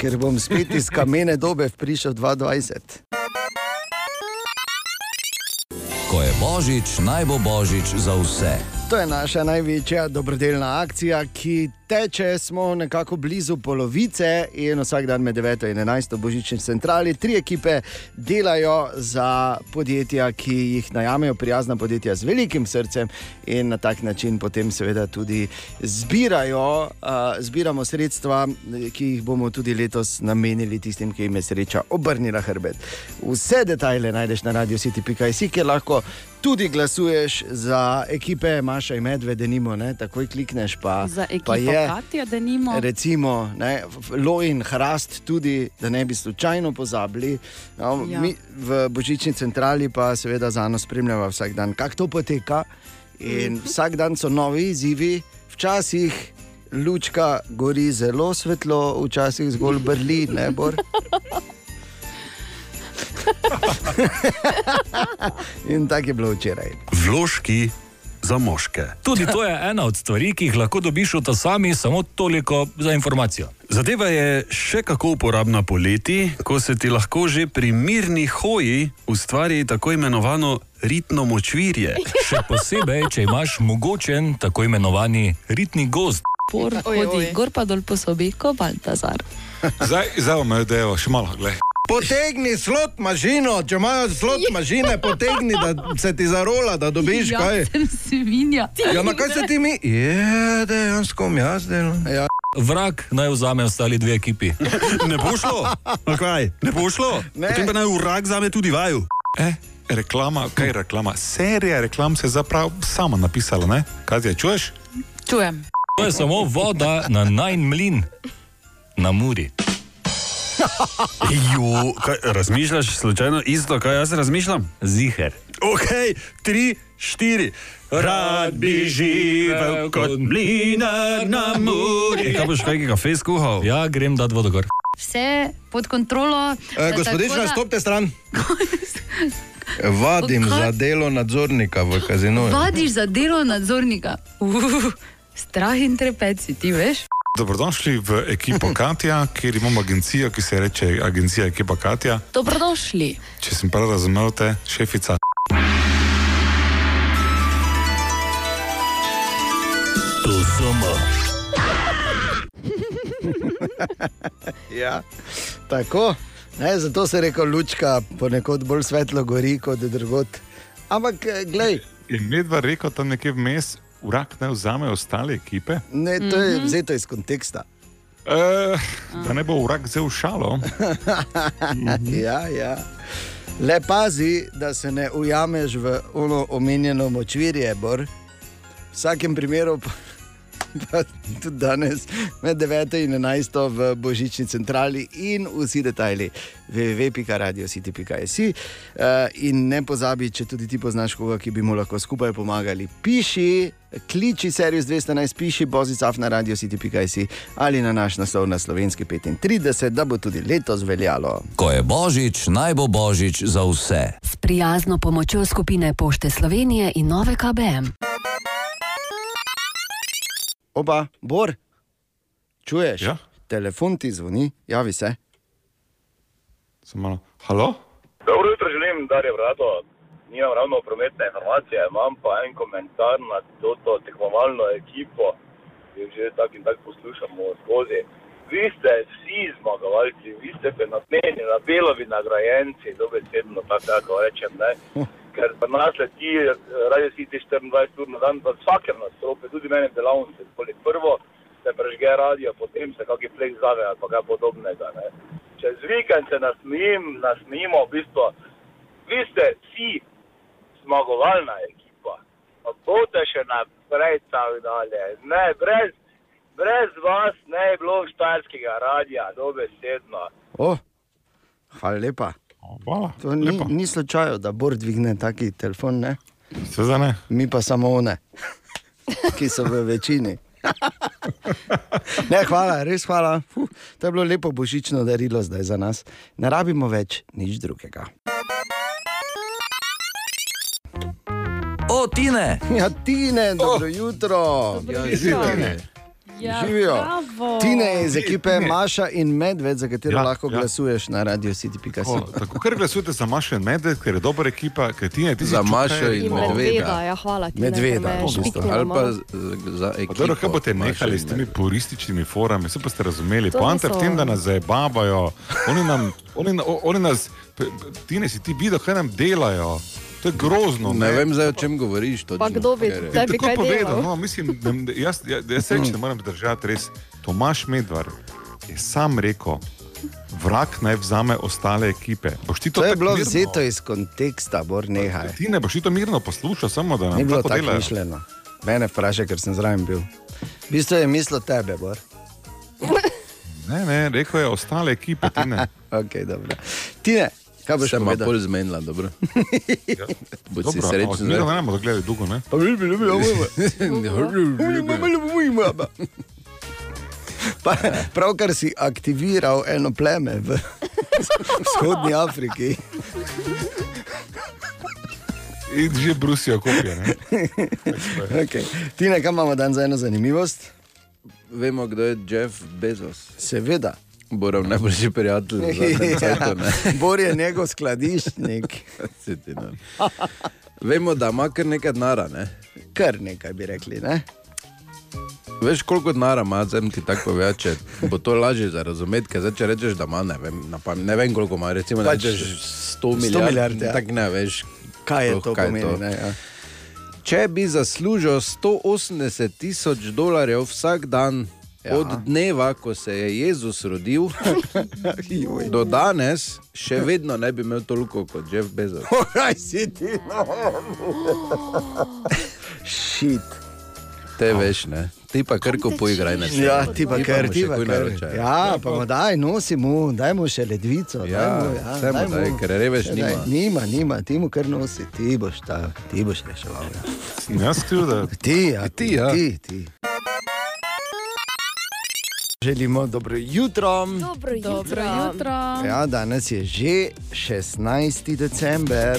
ker bom spet iz kamene dobe prišel 22. Ko je božič, naj bo božič za vse. To je naša največja dobrodelna akcija, ki teče, smo nekako blizu polovice in vsak dan med 9 in 11 v božični centrali. Tri ekipe delajo za podjetja, ki jih najamejo, prijazna podjetja z velikim srcem in na tak način potem seveda tudi zbirajo, uh, zbiramo sredstva, ki jih bomo tudi letos namenili tistim, ki jim je sreča obrnila hrbet. Vse detajle najdeš na radio city.js, kjer lahko tudi glasuješ za ekipe Maša in Medved, denimo, ne? takoj klikneš pa. Za ekipo pa je, Katja, da nimo. Recimo, ne, Lo in Hrast, tudi, da ne bi slučajno pozabili. No, Ja. Mi v Božični centrali pa seveda za nas spremljamo vsak dan, kako to poteka. In vsak dan so novi izzivi, včasih lučka gori zelo svetlo, včasih zgolj brli, ne bor. In tako je bilo včeraj. Vložki za moške. Tudi to je ena od stvari, ki jih lahko dobiš od sami, samo toliko za informacijo. Zadeva je še kako uporabna poleti, ko se ti lahko že pri mirni hoji ustvari tako imenovano ritno močvirje. Še posebej, če imaš mogočen tako imenovani ritni gozd. Por hodi gor pa dol po sobi, ko Baltazar. Zdaj, zdaj me dejo, še malo, gledaj. Potegni slot mašino, če imajo slot mašine, potegni, da se ti zarola, da dobiš ja, kaj. sem svinja. Ja, na kaj se ti mi? Je, dejansko mi jaz delam. Ja. Vrak naj vzame ostali dve ekipi. Ne bo šlo, A kaj? Ne bo šlo. Ne. Potem pa naj urak zame tudi vaju. E, reklama, kaj je reklama? Serija reklam se je zaprav sama napisala, ne? Kaj ti čuješ? Čujem. To je samo voda na najn mlin na Muri. Jo, kaj, razmišljaš slučajno isto, kaj jaz razmišljam? Ziher. Ok, tri, štiri. Rad bi živel kot mlinar na muri. Kaj boš kaj kafe skuhal? Ja, grem dati vodo gor. Vse pod kontrolo. E, gospodična, da- stopite stran. Vadim za delo nadzornika v kazinu. Vadiš za delo nadzornika. Uh, strah in trepet si ti, veš? Dobrodošli v ekipo Katja, kjer imamo agencijo, ki se reče Agencija Ekipa Katja. Dobrodošli. Če sem prav razumel, te šefica. To samo. Ja, tako. Ne, zato se je rekel, lučka ponekod bolj svetlo gori kot drugot. Ampak, eh, glej, Je medva rekel tam nekje vmes, urak ne vzame ostale ekipe, ne, to je vzeto iz konteksta. e, da ne bo urak vzel šalo. ja, ja. Le pazi, da se ne ujameš v ono omenjeno močvirje, Bor. V vsakem primeru pa, pa tudi danes med 9 in 11 v Božični centrali in vsi detajli www.radiositi.js. Uh, in ne pozabi, če tudi ti poznaš koga, ki bi mu lahko skupaj pomagali. Piši, kliči servis 211, piši bozicaf na radiositi.js ali na naš naslov na slovenski 35, da bo tudi letos veljalo. Ko je božič, naj bo božič za vse. S prijazno pomočjo skupine Pošte Slovenije in nove KBM. Oba, Bor, čuješ? Ja? Telefon ti zvoni, javi se. Samo, halo? Dobro jutro želim, Darje Vrato. Nimam ravno prometne informacije, imam pa en komentar na to, to tekmovalno ekipo, ki jo že tako in tako poslušamo skozi. Vi ste vsi zmagovalci, vi ste fenomeni, na belovi nagrajenci, dobesedno tako, tako rečem. Ne? Ker pa nas leti eh, Radio City 24 ur na dan, v vsakem nastropu, tudi meni v delavnici, poleg prvo se prežge radio, potem se kakšen flek zave ali kaj podobnega. Ne? Čez vikend se nasmejim, nasmejimo v bistvu. Vi ste vsi zmagovalna ekipa. Pa bote še naprej tako dalje. Ne, brez, brez vas ne bi bilo štajerskega radia, dobesedno. O, hvala lepa. Hvala, to ni, ni slučajno, da Bor dvigne taki telefon, ne? Seveda ne. Mi pa samo one, ki so v večini. ne, hvala, res hvala. Fuh, to je bilo lepo božično darilo zdaj za nas. Ne rabimo več nič drugega. O, Tine! Ja, Tine, dobro oh. jutro. Dobro Ja, jutro. Tine. Ja, Živijo. bravo. Tine je iz ekipe Maša in Medved, za katero Ja, lahko ja. glasuješ na radio city.com. Tako, tako ker glasujete za Mašo in Medved, ker je dobra ekipa, ker ti ne ti Za Mašo in In medveda, ja, hvala ti. Medveda, ali pa z- za ekipo. Dobro, kaj boste nehali s temi purističnimi forami, vse pa ste razumeli. Poanta je v tem, da nas zabavajo, oni, nam, oni, oni nas, p- p- ti ne si ti videl, kaj nam delajo. To je grozno. Ne vem, zdaj, o čem govoriš. Točno, Pa kdo bi tebi kaj povedal, no, mislim, da, jaz, jaz, jaz se ne morem držati res. Tomaš Medvar je sam rekel, Vrak naj vzame ostale ekipe. Boš ti to To je bilo mirno? vzeto iz konteksta, bor nehaj. Ti ne boš ti to mirno poslušal, samo da nam Ni bilo tako tako delajo. mišljeno. Mene vprašaj, ker sem zraven bil. V bistvu je mislil tebe, Bor. Ne, ne, rekel je ostale ekipe, ti ne. okay, dobro. Ti ne, kaj boš povedal? bolj zmenila, dobro. Bodi si Dobro, srečen. ga ne bomo gledali dolgo, ne? Pa bi bilo, bilo, bilo. Pa, pravkar si aktiviral eno pleme v vzhodni Afriki. In že brusijo kopije. Ne? Okay. Ti ne, kam imamo dan za eno zanimivost? Vemo, kdo je Jeff Bezos. Seveda. Borov najboljši prijatelj. cajtu, ne. Bor je njegov skladiščnik. Ne. Vemo, da ima kar nekaj denara. Ne? Kar nekaj bi rekli. Ne? Veš, koliko denara ima, zdaj ti tako povem, če bo to lažje za razumeti. ker Zdaj, če rečeš, da ima, ne vem, pamet, ne vem koliko ima, recimo, Pač rečeš 100 100 milijard. milijard, ja. Tako ne veš, Kaj je sploh, to pomeni, ne, ja. Če bi zaslužil 180 tisoč dolarjev vsak dan. Ja. Od dneva, ko se je Jezus rodil, do danes, še vedno ne bi imel toliko kot Jeff Bezos. Kaj si ti? Šit. Te veš, ne? Ti pa kar kupuj igraj na sebe. Ja, ti pa kar, mu ti pa kar. Ja, pa mu daj, nosi mu, daj mu še ledvico. Ja, daj mu, ja, vse mu daj, ker revež Še nima. Daj, nima, nima, ti mu kar nosi, ti boš ta, ti boš reševal. Ja. Jaz kriv, da Ti, ja, Ti, ja. ti, ti. Želimo dobro jutro. Dobro jutro. Dobro jutro. Ja, danes je že 16. december.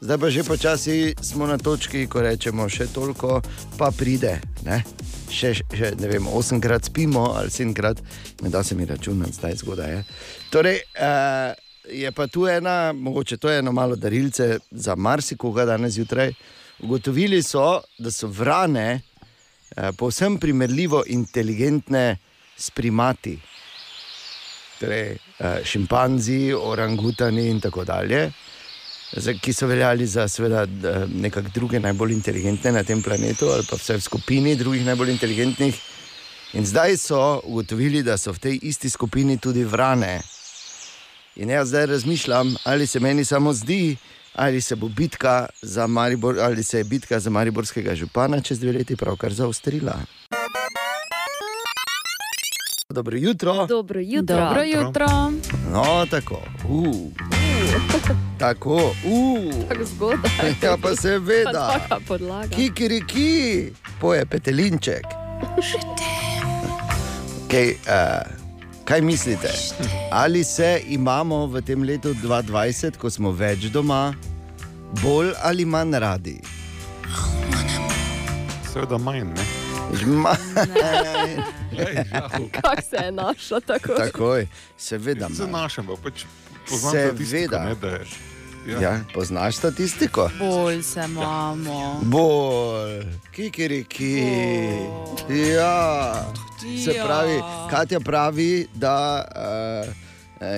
Zdaj pa že počasi smo na točki, ko rečemo še toliko, pa pride. Ne? Še, še ne vem, osemkrat spimo ali sedemkrat, ne da se mi računati, zdaj zgodaj je. Torej, uh, je pa tu ena, mogoče to je eno malo darilce za marsikoga danes zjutraj. Ugotovili so, da so vrane uh, povsem primerljivo inteligentne s primati torej eh, šimpanzi, orangutani in tako dalje, ki so veljali za seveda, d- nekak druge najbolj inteligentne na tem planetu, ali pa vse v skupini drugih najbolj inteligentnih. In zdaj so ugotovili, da so v tej isti skupini tudi vrane. In jaz zdaj razmišljam, ali se meni samo zdi, ali se bo bitka za Maribor, se bitka za Mariborskega župana čez dve leti pravkar zaostrila. Dobro jutro. Dobro jutro. Dobro jutro. No, tako. Uh. Tako, uh. Tako zgodaj. Ja, pa seveda. Kikiriki, poje petelinček. Okay, uh, kaj mislite? Ali se imamo v tem letu 2020, ko smo več doma, bolj ali manj radi? seveda manj. Ne? Ja. Kako se je našlo tako? Takoj, seveda. Manj. našem, pa pač poznam Seveda. ne, da je. Ja, poznaš statistiko? Bolj se imamo. Bolj, kikiriki. Ja. Se Ja. pravi, Katja pravi, da uh,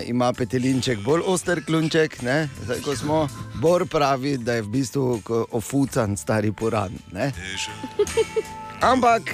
ima petelinček bolj oster klunček, ne? zdaj ko smo. Bor pravi, da je v bistvu ofucan stari puran. Ampak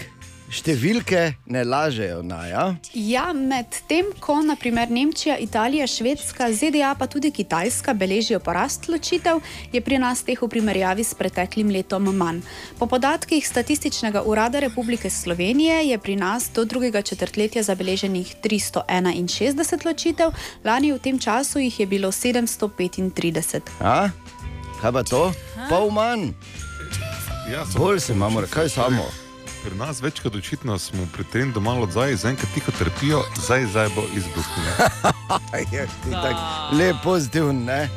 številke ne lažejo, naja. Ja, medtem ko naprimer Nemčija, Italija, Švedska, ZDA pa tudi Kitajska beležijo porast ločitev, je pri nas teh v primerjavi s preteklim letom manj. Po podatkih Statističnega urada Republike Slovenije je pri nas do drugega četrtletja zabeleženih 361 ločitev, lani v tem času jih je bilo 735. A? Kaj pa to? Pol manj. Ja, Bolj se imamo, kaj samo. Pri nas večkrat očitno smo pri tem doma od zdaj, zdaj enkrat tiho trpijo, zdaj, zdaj bo izbruhnilo. Je ti tako lep, pozitiven. Ne?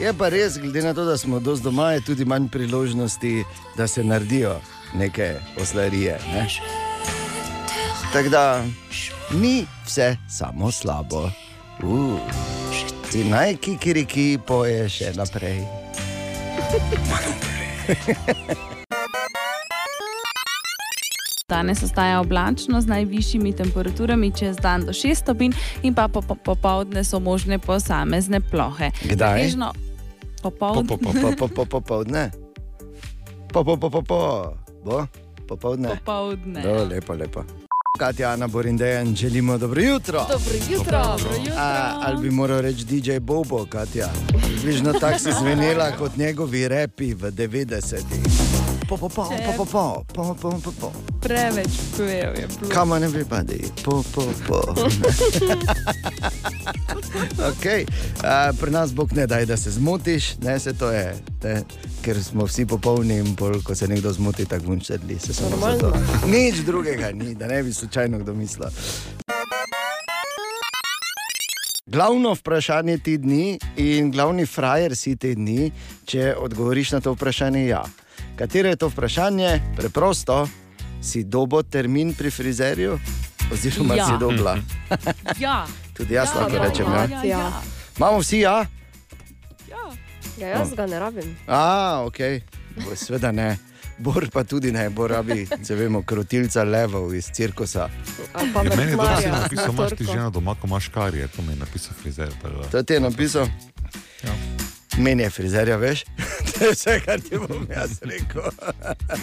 Je pa res, glede na to, da smo dosti doma, je tudi manj priložnosti, da se naredijo neke oslarije. Ne? Tako da ni vse samo slabo. Uh. In naj kikiriki poje še naprej. Danes ostaja oblačno z najvišjimi temperaturami čez dan do 6 stopinj in pa po- po- popoldne so možne posamezne plohe. Kdaj? Pretežno Popoldne. Po, po, po, po, po, popoldne. Popoldne. Popoldne. Lepo, lepo. Katja, Ana Borindejan, želimo dobro jutro. Dobro jutro. Dobro A, ali bi moral reči DJ Bobo, Katja? Približno tako si zvenela kot njegovi repi v 90-ih. Po, po, po, po, po, po, po, po, po, po. Preveč pojejo je bilo. Come on, everybody, po, po, po. okay. uh, pri nas Bog ne daj, da se zmotiš, ne se to je, ne, ker smo vsi popolni in pol, ko se nekdo zmoti, tako bom zato. Nič drugega ni, da ne bi slučajno kdo mislil. Glavno vprašanje te dni in glavni frajer si te dni, če odgovoriš na to vprašanje, ja. Katero je to vprašanje? Preprosto, si dobo termin pri frizerju, oziroma Ja. si dobla. Ja. Tudi jaz Ja, lahko ja, rečem. ja, Ja. ja. Imamo vsi, ja? Ja, jaz ga ne rabim. A, ok, seveda ne. Bor pa tudi ne, bo rabi, če vemo, krotilca levov iz cirkusa. Ja, meni je dobro, da si napisal, na imaš ti žena doma, ko imaš karije, to mi je napisal frizer. To ti je napisal? Ja. Meni je frizerja, veš? To je vse, kar ti bom jaz rekel.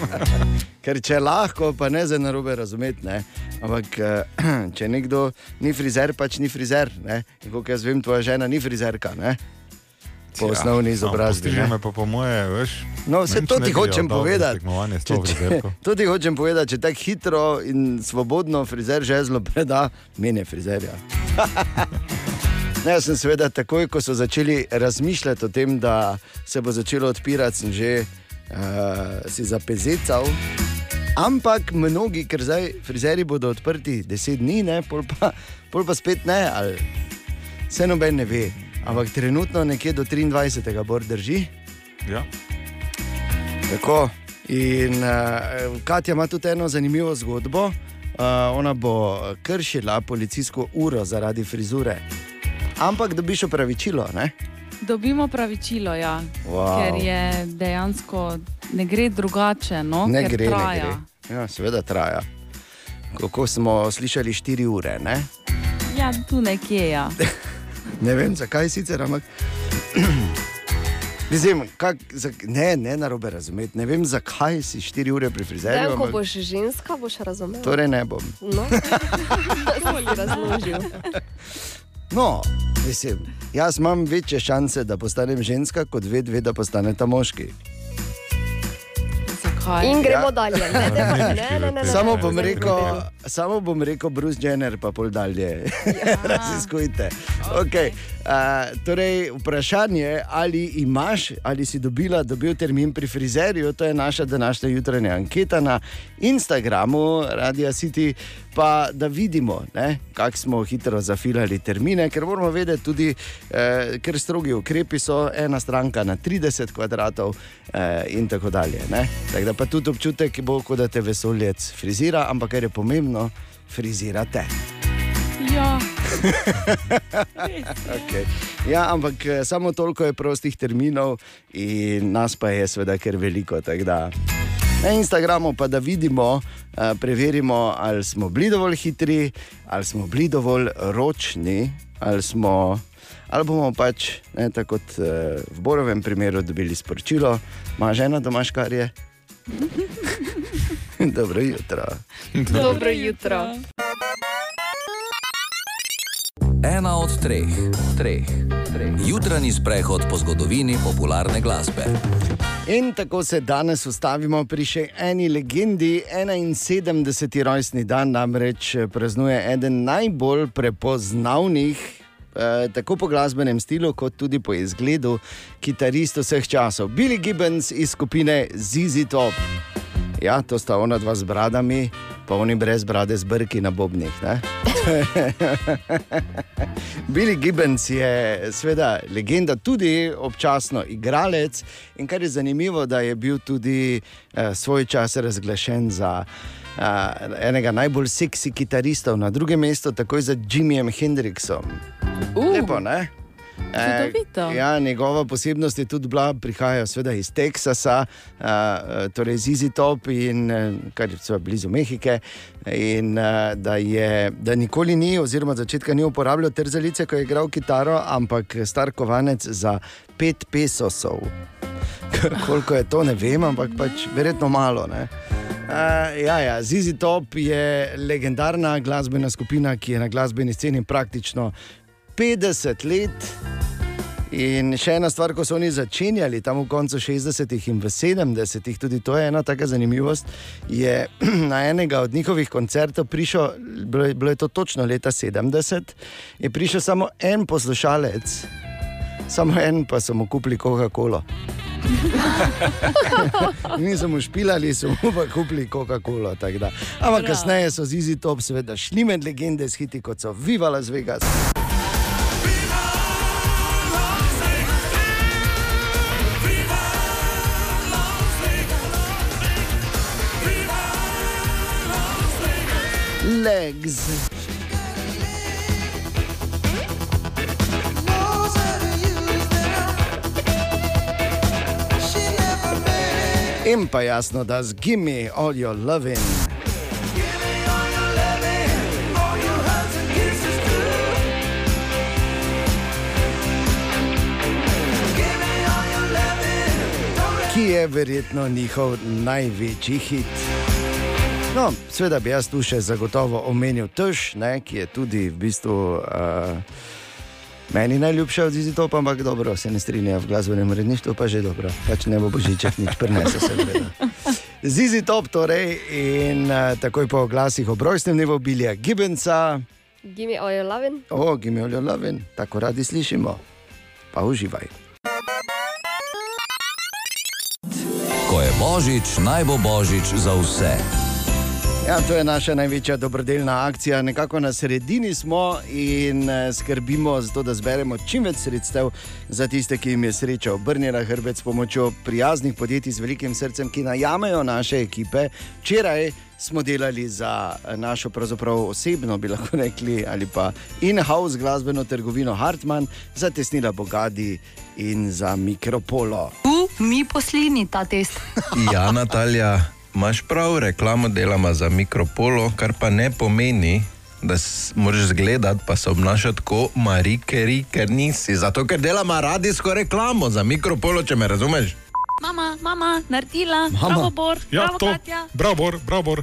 Ker če lahko, pa ne za narobe razumeti. Ne? Ampak eh, če nekdo ni frizer, pač ni frizer. Kot jaz vem, tvoja žena ni frizerka. Ne? Po osnovni Ja, izobrazbi. ne. me pa po moje, veš. No, vse to ti hočem povedati. Če, to če, to ti hočem povedati, če tako hitro in svobodno frizer žezlo preda, meni je frizerja. Ne, jaz sem seveda takoj, ko so začeli razmišljati o tem, da se bo začelo odpirati, sem že uh, si zapezecal. Ampak mnogi, ker zdaj frizeri bodo odprti 10 dni, ne, pol, pa, pol pa spet ne, ali se noben ne ve. Ampak trenutno nekje do 23. bor drži. Ja. Tako. In uh, Katja ima tudi eno zanimivo zgodbo. Uh, ona bo kršila policijsko uro zaradi frizure. Ampak dobiš opravičilo, ne? Dobimo pravičilo, ja. Wow. ker je dejansko ne gre drugače. No, ne ker gre, ne traja. gre. Ja, seveda traja. Kako smo slišali, 4 ure. Ne, Ja, tu nekje. Ja. ne vem, zakaj sicer, ampak. Mislim, kak, zak, ne, ne na robe razumeti. Ne vem, zakaj si 4 ure pri frizerju. Zdaj, ko boš ženska, boš razumel. Torej ne bom. No, to si razložil. No, mislim, jaz imam večje šanse, da postanem ženska, kot ve, da postaneta moški. Zakaj? In gremo Ja. dalje. Ne, ne, ne, ne, ne, ne, Samo bom rekel, samo bom rekel, Bruce Jenner, pa pol dalje. Raziskujte. Okay. Uh, torej, vprašanje, ali imaš, ali si dobila, dobil termin pri frizerju, to je naša današnja jutranja anketa na Instagramu, Radio City, pa da vidimo, kako smo hitro zafilali termine, ker moramo vedeti tudi, eh, ker strogi ukrepi so ena stranka na 30 kvadratov eh, in tako dalje. ne. Tako da pa tudi občutek bo, kot da te vesoljec frizira, ampak kar je pomembno, frizirate. Ja. Okay. Ja, ampak eh, samo toliko je prostih terminov, in nas pa je seveda kar veliko. Na Instagramu pa da vidimo, eh, preverimo, ali smo bili dovolj hitri, ali smo bili dovolj ročni, ali, smo, ali bomo pač, ne, tako kot eh, v Borovem primeru, dobili sporočilo, ima žena doma škarje. Dobro jutro. Dobro jutro. Ena od treh, treh, treh. Jutranji sprehod po zgodovini popularne glasbe. In tako se danes ustavimo pri še eni legendi. 71. rojstni dan namreč praznuje eden najbolj prepoznavnih. eh, Tako po glasbenem stilu, kot tudi po izgledu, kitarist vseh časov. Billy Gibbons iz skupine ZZ Top. Ja, to sta ona dva z bradami, pa oni brez brade z brki na bobnih. ne? Billy Gibbons je seveda legenda, tudi občasno igralec. In kar je zanimivo, da je bil tudi eh, svoj čas razglašen za eh, enega najbolj seksi kitaristov, na drugem mestu, takoj za Jimmyjem Hendrixom. Uh. Lepo, ne? Čudovito. ja, njegova posebnost je tudi bila, prihaja seveda iz Teksasa, uh, torej Zizi Top in kar je seveda blizu Mehike. In uh, da, je, da nikoli ni, oziroma začetka ni uporabljal trzalice, ko je igral kitaro, ampak star kovanec za pet pesosov. Koliko je to, ne vem, ampak pač verjetno malo. Ne? ja, ja. Zizi Top je legendarna glasbena skupina, ki je na glasbeni sceni praktično 50 let. In še ena stvar, ko so oni začenjali tam v koncu 60-ih in v 70-ih, tudi to je ena taka zanimivost, je na enega od njihovih koncertov prišel, bilo je, bilo je to točno leta 70, je prišel samo en poslušalec, samo en pa so mu kupili Coca-Cola. Niso mu špilali, so mu pa kupili da. Ampak kasneje so z Easy Top seveda šli med legende s hiti kot so Viva Las Vegas. Legs. In pa jasno, da z Gimme All Your Loving. Ki je verjetno njihov največji hit. No, seveda bi jaz tu še zagotovo omenil Tež, ne, ki je tudi v bistvu uh, meni najljubša od Zizi Top, ampak dobro, se ne strinja v glasbenem uredništvu, pa že dobro, pač ne bo božiček nič prenese se. seveda. Zizi Top torej in uh, takoj po glasih o brojstnem dnevu Bilja Gibbonsa, Gimme all your loving. o Gimoljo Lovin, tako radi slišimo, pa uživaj. Ko je božič, naj bo božič za vse. Ja, to je naša največja dobrodelna akcija. Nekako na sredini smo in eh, skrbimo za to, da zberemo čim več sredstev za tiste, ki jim je sreča obrnjena hrbet s pomočjo prijaznih podjetij z velikim srcem, ki najamejo naše ekipe. Včeraj smo delali za eh, našo pravzaprav osebno, bi lahko rekli, ali pa in-house glasbeno trgovino Hartmann, za tesnila Bogadi in za Mikropolo. Tu mi poslini ta test. Ja, Natalija, imaš prav, reklamo delamo za mikropolo, kar pa ne pomeni, da moraš zgledati, pa se obnašati kot marikeri, ker nisi. Zato, ker delamo radijsko reklamo za mikropolo, če me razumeš. Mama, mama, naredila, Mama. bravo, Bor, Ja, bravo, to. Katja. Bravo, bravo.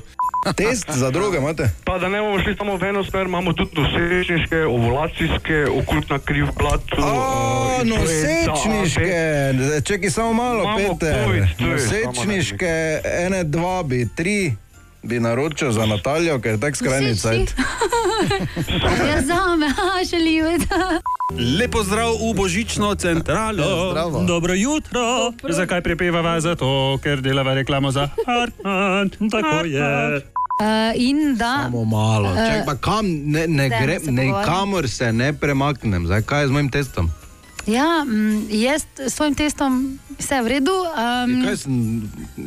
Test za druge imate? Pa da ne bomo šli samo v eno smer, imamo tudi nosečniške, ovulacijske, okultna kriv plat. O, nosečniške, čekaj samo malo, Imamo Peter. covid, Nosečniške, ene, dva bi, tri bi naročil za Natalijo, ker je tak skrajni cajt. Ja, za me, a želijo. Lepo zdrav v božično centralo. Zdravo. Dobro jutro. Zakaj prepevava? Zato, ker delava reklamo za Hartmann. Tako je. Uh, in da. Samo malo. Čak, pa kam, ne, ne dajmo gre, se ne premaknem. Zdaj, kaj je z mojim testom? Ja, mm, jaz s svojim testom vse je v redu. Um, Kaj sem,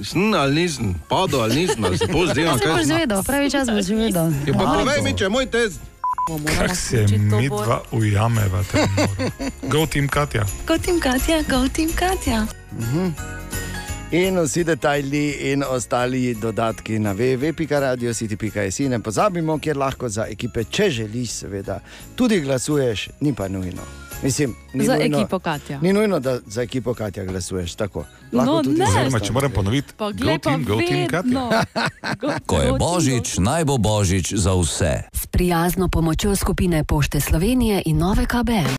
sem ali nisem, padel ali nisem, ali se pozivam, Jaz sem. zvedel, pravi čas boš zvedel. Ja, pa povej mi, če je moj test. Kako se mi dva ujameva, go team Katja. Go tim Katja, go tim Katja. Mhm. In vsi detajli in ostali dodatki na www.radiositi.js. Ne pozabimo, kjer lahko za ekipe, če želiš, seveda, tudi glasuješ, ni pa nujno. Mislim, ni Za nujno, ekipo Katja. Ni nujno, da za ekipo Katja glasuješ tako. No, ne. Oziroma, če moram ponoviti, Pa pa team, go team. Katja. Ko je božič, naj bo božič za vse. S prijazno pomočjo skupine Pošte Slovenije in Nove KBM.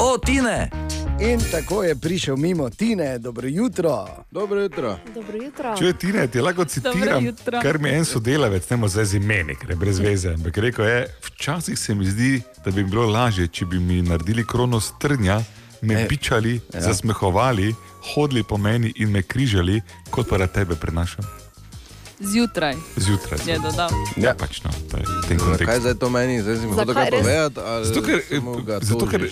O, Tine! In tako je prišel mimo Tine, dobro jutro. Dobro jutro. Dobro jutro. Če je Tina, ti lahko citiram, kar mi en sodelavec, ne zdaj z imeni, ker je brez veze. Ampak rekel je, včasih se mi zdi, da bi bilo lažje, če bi mi naredili krono strnja, me E, bičali, ja. zasmehovali, hodili po meni in me križali, kot pa da tebe prenašam Zjutraj zjutraj. je dodal. Ja, pač no, to je tem Zakaj kontekstu. zdaj to meni, zdaj si mi hotel kaj povedati? ali Zato, ker, zato, ker?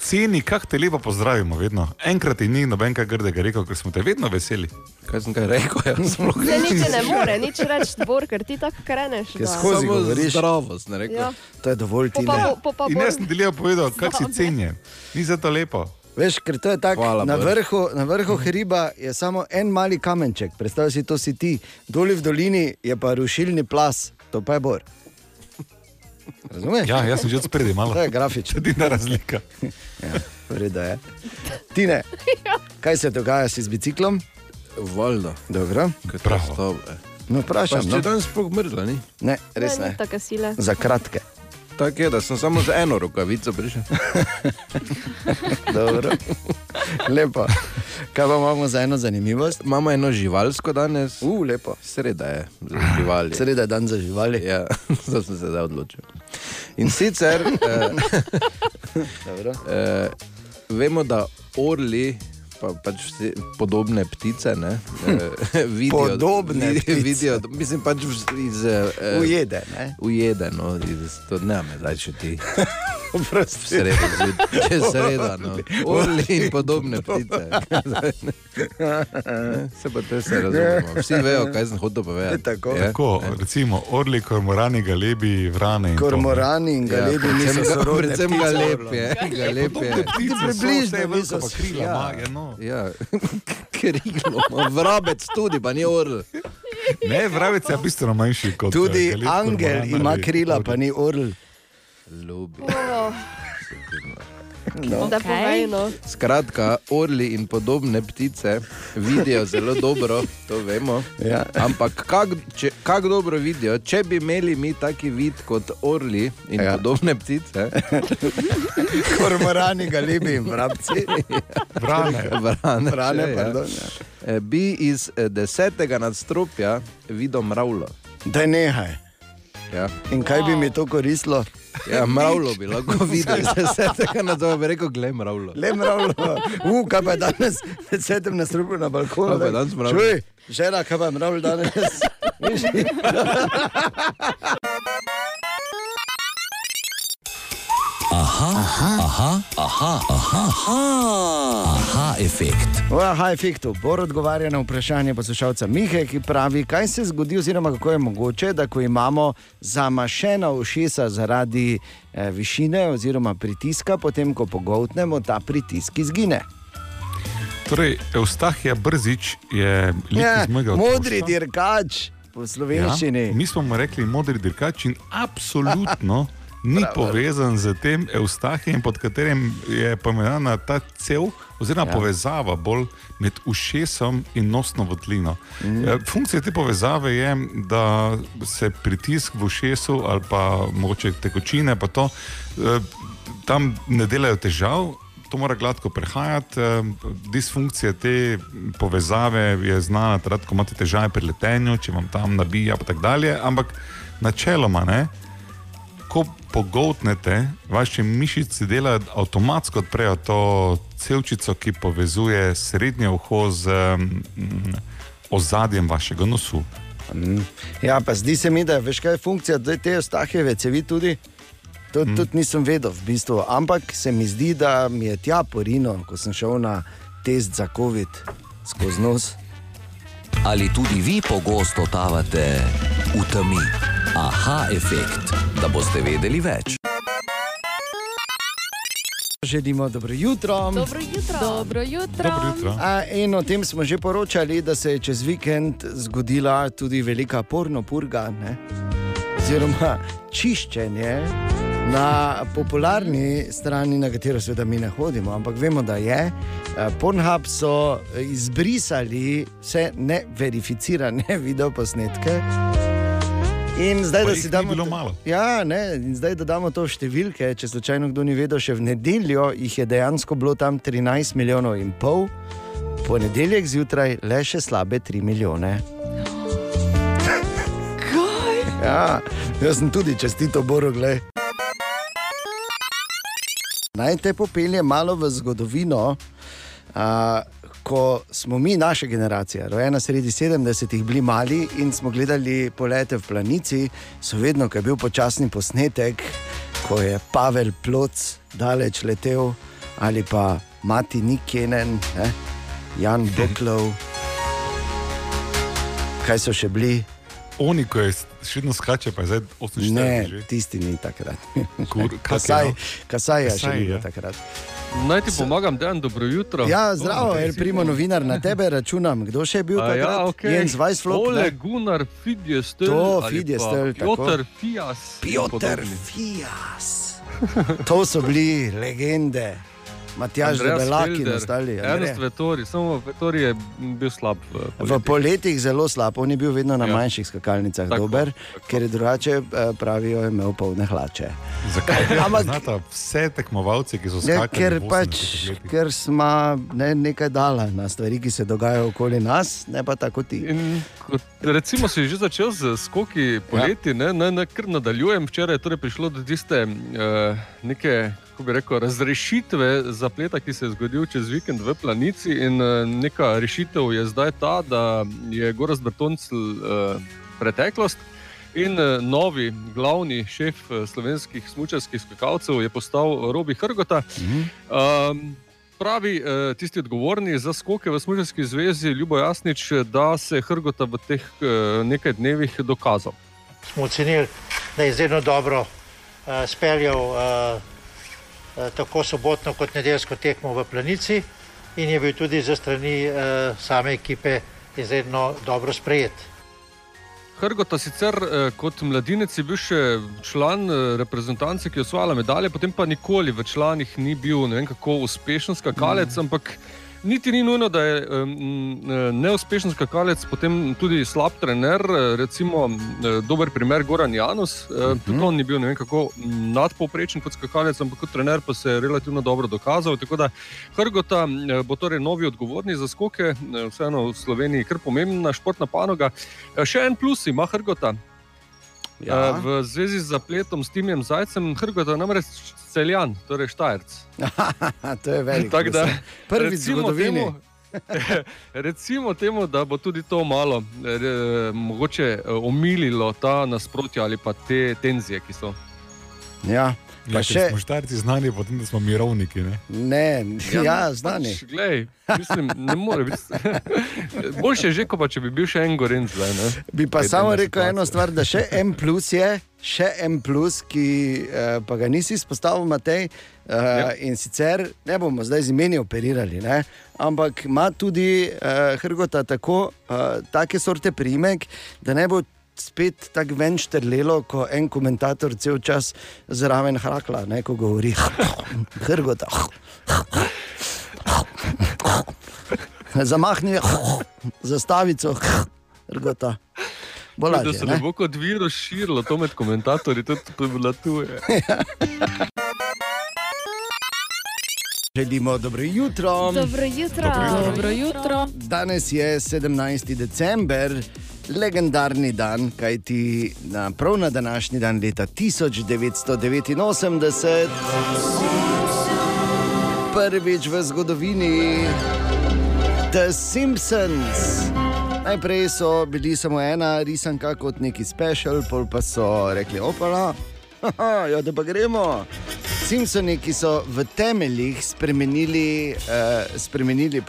Ceni, kako te lepo pozdravimo, vedno. Enkrat ti ni nobenega grdega rekel, ker smo te vedno veseli. Kaj sem kaj rekel? Jaz sploh Ne, nič ne more, nič reči, Bor, ker ti tako kreneš. Da- skozi govoriš. zdravost, ne rekel. Ja. To je dovolj Po Tine. pa, bo- po pa In jaz sem delil povedal, kako si cenjen. Ni za to lepo. Veš, ker to je tako, na vrhu, na vrhu hriba je samo en mali kamenček, predstavljaj si, to si ti, dol v dolini je pa rušilni plas, to pa je bor. Razumeš? Ja, jaz sem že od spredi malo. To je grafično. Edina razlika. Ja, vreda je. Tine, kaj se dogaja si z biciklom? Valjda. Dobro. Prav. No, vprašam. Pa No. če danes sploh mrzla, ni? Ne, res ne. Tako sile. Za kratke. Tako je, da sem samo z eno rokavico prišel. Dobro. Lepo. Kaj pa imamo za eno zanimivost? Imamo eno živalsko danes. Uh, lepo. Sreda je za živali. Sreda je dan za živali. Ja, zato sem se zdaj odločil. In sicer eh, eh, vemo, da orli. Pa, pač vse podobne ptice, ne, eh, vidijo, Podobne vidi- ptice. vidijo, mislim pač iz eh, Ujede, ne? Ujede, no, iz, to ne me zdaj še ti. Oprosti. Sredo, če je sreda, no. Orli in podobne ptice. Se pa te se razumemo. Vsi vejo, kaj sem hotel povedati. Tako. Je? Tako, recimo, orli, kormorani, galebi, vrane. in. Kormorani in galebi Ja, niso sorodne predvsem galeb je, galeb je. Ti približno niso veliko pa krila ja. ima, je, no. Ja, krilo, vrabec tudi, pa ni orl. Ne, vrabec je bistveno manjši kot Tudi eh, angel ima krila, pa ni orl. Ljubi. No. Da povej, no. Skratka, orli in podobne ptice vidijo zelo dobro, to vemo. Ja. Ampak kako kak dobro vidijo, če bi imeli mi taki vid kot orli in ja. podobne ptice? Kormorani, galebi in vrabci. Vrane. Vrane, Vrane, še, pardon, ja. Bi iz eh, desetega nadstropja videl mravljo. Da nehaj. Ja. In kaj bi mi to koristilo? Ja, mravljo bi lahko videl, iz desetega nadzora bi rekel, glej mravljo. Le mravljo. Uh, kaj pa je danes, sedem na strupu na balkonu. Kaj pa je danes mravljo? Čuj, žena, kaj pa je mravljo danes? Aha, aha, aha, aha, aha, aha, aha efekt. V aha efektu Bor odgovarja na vprašanje poslušalca Mihe, ki pravi, kaj se zgodi, oziroma kako je mogoče, da ko imamo zamašena ušesa zaradi eh, višine oziroma pritiska, potem ko pogoltnemo, ta pritisk izgine. Torej, Eustahija Brzič je lik Ja, iz mojega modri otroštva. dirkač po slovenščini. Ja, mi smo mu rekli modri dirkač in absolutno ni Bravo. povezan z tem Eustahijem, pod katerim je pomenjena ta cev, oziroma Ja. povezava bolj med ušesom in nosno votlino. Mm. Funkcija te povezave je, da se pritisk v ušesu ali pa mogoče tekočine, pa to eh, tam ne delajo težav. To mora gladko prehajati. eh, Disfunkcija te povezave je znana, ko imate težave pri letenju, če vam tam nabija, in tako dalje. Ampak načeloma, ne, ko pogoltnete, vaše mišice delajo avtomatsko odprejo to celčico, ki povezuje srednje uho z mm, ozadjem vašega nosu. Ja, pa zdi se mi, da je veš, kaj je funkcija te ostaheve cevi tudi. To mm. tudi nisem vedel, v bistvu. ampak se mi zdi, da mi je tja porino, ko sem šel na test za COVID skozi nos. Ali tudi vi pogosto totavate v temi? Aha efekt, da boste vedeli več. Želimo dobro jutro. Dobro jutro. Dobro jutro. Dobro jutro. A, in o tem smo že poročali, da se je čez vikend zgodila tudi velika porno purga, ne? oziroma čiščenje na popularni strani, na katero seveda mi ne hodimo, ampak vemo, da je. Pornhub so izbrisali vse neverificirane videoposnetke. In zdaj, Pa da si damo bilo malo. Ja, ne, in zdaj dodamo to številke. Če slučajno kdo ni vedel, še v nedeljo jih je dejansko bilo tam 13 milijonov in pol, ponedeljek zjutraj le še slabe 3 milijone. Kaj? Ja, jaz sem tudi čestito Boru, gledaj. Naj te popelje malo v zgodovino. A, ko smo mi, naša generacija, rojena sredi 70-ih, bili mali in smo gledali polete v planici, so vedno, ko je bil počasni posnetek, ko je Pavel Ploc daleč letel ali pa Mati Nikenen, ne? Jan Boklov. Kaj so še bili? Oni, ko je še vedno skače, pa je zdaj 48 Ne, že. tisti ni takrat. Kur- je, Kasaj, no? kasaj je še Kasaj, bil ja. takrat. Naj ti pomagam, da je dobro jutro. Ja, zdravo, El Primo novinar, na tebe računam. Kdo še je bil A takrat? Ja, okay. Jens Weisflop. Ole? Gunnar Fidjestel. To, Fidjestel, pa tako. Piotr Fijas. in Piotr podobni. Fijas. To so bili legende. Matjaž Felder, ostali. Ernest Vettori, samo Vettori je bil slab. V V poletih. poletjih zelo slab, on je bil vedno na Ja. manjših skakalnicah Tako, dober, ker je drugače eh, pravijo, je imel polne hlače. Zakaj? Ampak- Ampak vse tekmovalce, ki so skakali. ker v 80 pač, ker smo ne, nekaj dala na stvari, ki se dogajajo okoli nas, ne pa tako ti. In kot recimo si že začel z skoki poleti, ja. ne, ne, ne kar nadaljujem. Včeraj je torej prišlo do tiste uh, neke, kako bi rekel, razrešitve zapleta, ki se je zgodil čez vikend v Planici. In uh, neka rešitev je zdaj ta, da je Goraz Bertoncel uh, preteklost. In uh, novi glavni šef uh, slovenskih smučarskih skakalcev je postal Robi Hrgota. Um, pravi tisti odgovorni za skoke v Smučarski zvezi, Ljubo Jasnič, da se je Hrgota v teh nekaj dnevih dokazal. smo ocenili, da je izredno dobro uh, speljal uh, tako sobotno kot nedeljsko tekmo v Planici in je bil tudi za strani uh, same ekipe izredno dobro sprejet. Hrgota sicer eh, kot mladinec je bil še član eh, reprezentance, ki je osvajala medalje, potem pa nikoli v članih ni bil ne vem kako uspešen skakalec, mm. ampak niti ni nujno, da je um, neuspešen skakalec, potem tudi slab trener. eh, Recimo, eh, dober primer Goran Janus, mm -hmm. tudi on ni bil vem kako nadpovprečen kot skakalec, ampak kot trener pa se je relativno dobro dokazal. Tako da Hrgota eh, bo torej novi odgovorni za skoke, eh, vseeno v Sloveniji kar pomembna športna panoga. Eh, Še en plus ima Hrgota. Ja. Ja. V zvezi z zapletom s Timjem Zajcem, Hrgota namreč celjan, torej Štajerc. to je velik. Tako da. Prvi v recimo zgodovini. Temu, recimo temu, da bo tudi to malo eh, mogoče eh, omililo ta nasprotja ali pa te tenzije, ki so. Ja, Ja, še. smo štarci znani, potem smo mirovniki. Ne? Ne, ja, znani. Pač, glej, mislim, ne more biti. Boljše je že, kot pa če bi bil še en gorenc. Zdaj, ne? Bi pa Glede samo rekel situacijo. eno stvar, da še en plus je, še en plus, ki eh, pa ga nisi izpostavil, Matej. Uh, ja. In sicer ne bomo zdaj z imeni operirali, ne? ampak ima tudi uh, Hrgota tako, uh, take sorte primek, da ne bo spet tako ven štrlelo, ko en komentator cel čas zraven hrakla, ne, ko govori Hrgota. Zamahni zastavico Hrgota. Bolj Da se ne? ne bo kot virus širilo to med komentatorji, tudi povlatuje. Želimo dobro jutro. Dobro jutro. Dobro jutro. Danes je 17. december, legendarni dan, kajti na, prav na današnji dan leta 1989, prvič v zgodovini The Simpsons. Najprej so bili samo ena risanka kot neki special, pol pa so rekli: opala, ja, da pa gremo. Simpsoni, ki so v temeljih spremenili, eh, spremenili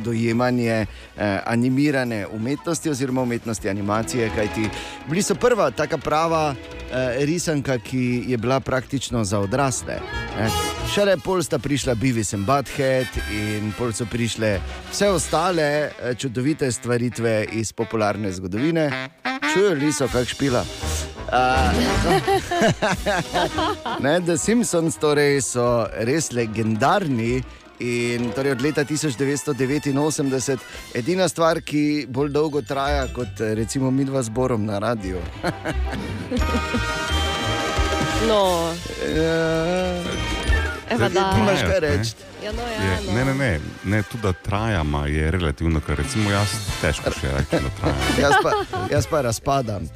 dojemanje eh, animirane umetnosti oziroma umetnosti animacije, kajti bili so prva taka prava eh, risanka, ki je bila praktično za odrasle. Ne. Šele pol sta prišla Beavis and Butthead in pol so prišle vse ostale eh, čudovite stvaritve iz popularne zgodovine. Čujeli so, kak špila. Uh, ne, The Simpsons torej so res legendarni. In torej od leta 1989 edina stvar, ki bolj dolgo traja kot eh, recimo mi dva zborom na radiju. No, Eva, da. Imaš kaj reči? Ja, no, ja, Je, no. ne, ne, ne, ne, tudi da trajama je relativno, ker recimo jaz težko še rečem, da traja. Jaz pa, jaz pa razpadam.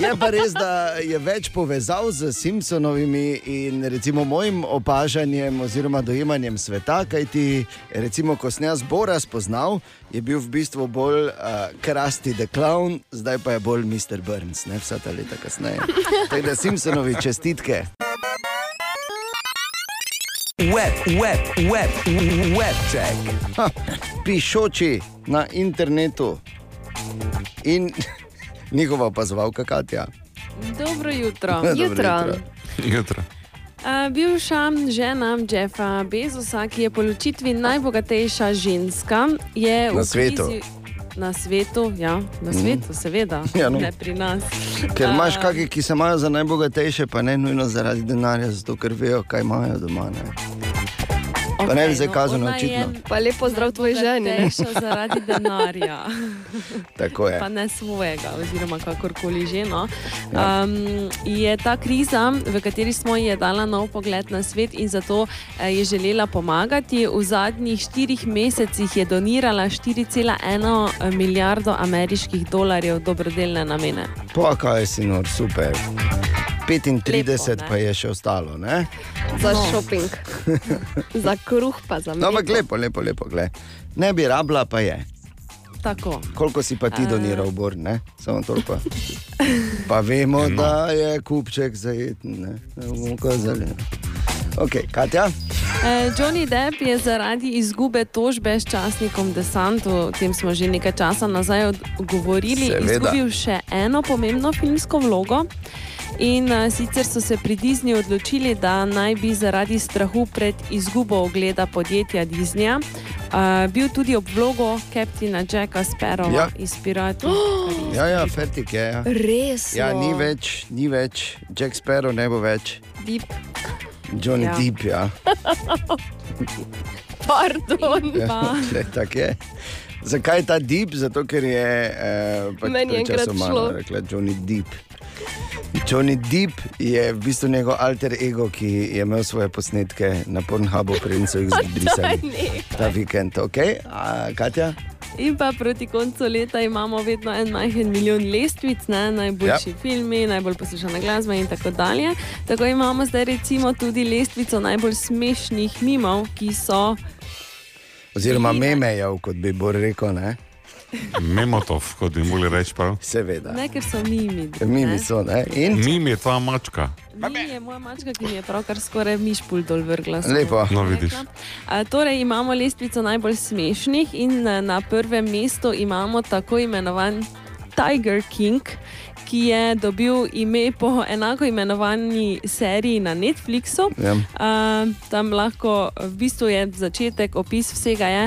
Je pa res, da je več povezav z Simpsonovimi in recimo mojim opažanjem oziroma dojemanjem sveta, kajti recimo, ko sem jaz Bora spoznal, je bil v bistvu bolj uh, Krusty the Clown, zdaj pa je bolj Mr. Burns, ne vsa ta leta kasneje. Tako da Simpsonovi čestitke. Web, web, web, web check. Ha, pišoči na internetu in njihova opazovalka Katja. Dobro jutro. Dobro jutro. Jutro. Uh, bivša žena Jeffa Bezosa, ki je po ločitvi najbogatejša ženska, je v Na svetu. krizi- Na svetu, ja, na Mhm. svetu, seveda, Ja, no. ne pri nas. Ker imaš A, kakšne, ki se imajo za najbogatejše, pa ne nujno zaradi denarja, zato ker vejo, kaj imajo doma. Ne? Pa ne bi zdaj no, kazal na ona je očitno. Pa lepo zdrav tvoj ženi. ne? najbogatejša zaradi denarja. Tako je. Pa ne svojega, oziroma kakorkoli že. No. Ja. Um, je ta kriza, v kateri smo ji je dala nov pogled na svet in zato eh, je želela pomagati. V zadnjih štirih mesecih je donirala 4,1 milijardo ameriških dolarjev dobrodelne namene. Pa kaj si nor, super. 35 Lepo, ne? pa je še ostalo, ne? Za No. šoping. za kruh pa za No, ampak lepo, lepo, lepo, gled. Ne bi rabila, pa je. Tako. Koliko si pa ti Eh. doniral, Bor, ne? Samo toliko. Pa vemo, No. da je kupček zajeten, ne? Ne bomo kazali. Ok, Katja? Eh, Johnny Depp je zaradi izgube tožbe s časnikom Desant, o tem smo že nekaj časa nazaj govorili, Seveda. izgubil še eno pomembno filmsko vlogo. In uh, sicer so se pri Disneyju odločili, da naj bi zaradi strahu pred izgubo ogleda podjetja Disneya uh, bil tudi ob vlogo kapitana Jacka Sparrowa Ja. iz Piratov. Ja, ja, fertik je. Ja. Resno? Ja, ni več, ni več, Jack Sparrow ne bo več. Deep. Johnny Ja. ja. Deep, ja. Pardon. ja glej, tak je. Zakaj ta Deep? Zato, ker je eh, pač Meni je enkrat šlo. Rekla Johnny Deep. Johnny Deep je v bistvu njegov alter ego, ki je imel svoje posnetke na Pornhubu, preden so jih zbrisali ta vikend. Okay? A, Katja? In pa proti koncu leta imamo vedno en majhen milijon lestvic, ne? najboljši Ja. yep. filmi, najbolj poslušana glasba in tako dalje. Tako imamo zdaj recimo tudi lestvico najbolj smešnih mimov, ki so. Oziroma memejev, kot bi Bor rekel. Ne? Memotov, kot bi mogli reči prav. Seveda. Ne, ker so mimi. Mimi so, ne? In? Mimi je tvoja mačka. Mi je moja mačka, ki mi je pravkar skoraj mišpul dol vrgla. Lepo. No, vidiš. A, torej imamo lestvico najbolj smešnih in na, na prvem mestu imamo tako imenovan Tiger King. Ki je dobil ime po enako imenovani seriji na Netflixu. Ja. Uh, tam lahko, v bistvu je začetek, opis vsega je,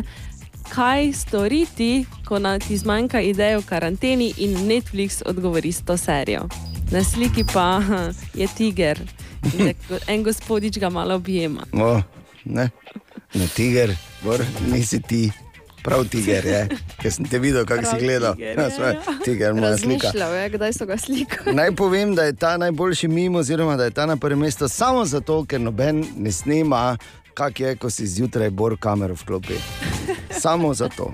kaj storiti, ko na ti zmanjka ideje v karanteni, in Netflix odgovori s to serijo. Na sliki pa je tiger, en gospodič ga malo objema. O, ne, ne, tiger, Bor, nisi ti. Prav tiger je, ker sem te videl, kako si gledal. tiger, Ja, ja, ja. tiger, moja slika. Je, kdaj so ga slikali. Naj povem, da je ta najboljši mimo, oziroma da je ta na prvem mestu samo zato, ker noben ne snema, kak je, ko si zjutraj bor kamero vklopi. Samo zato.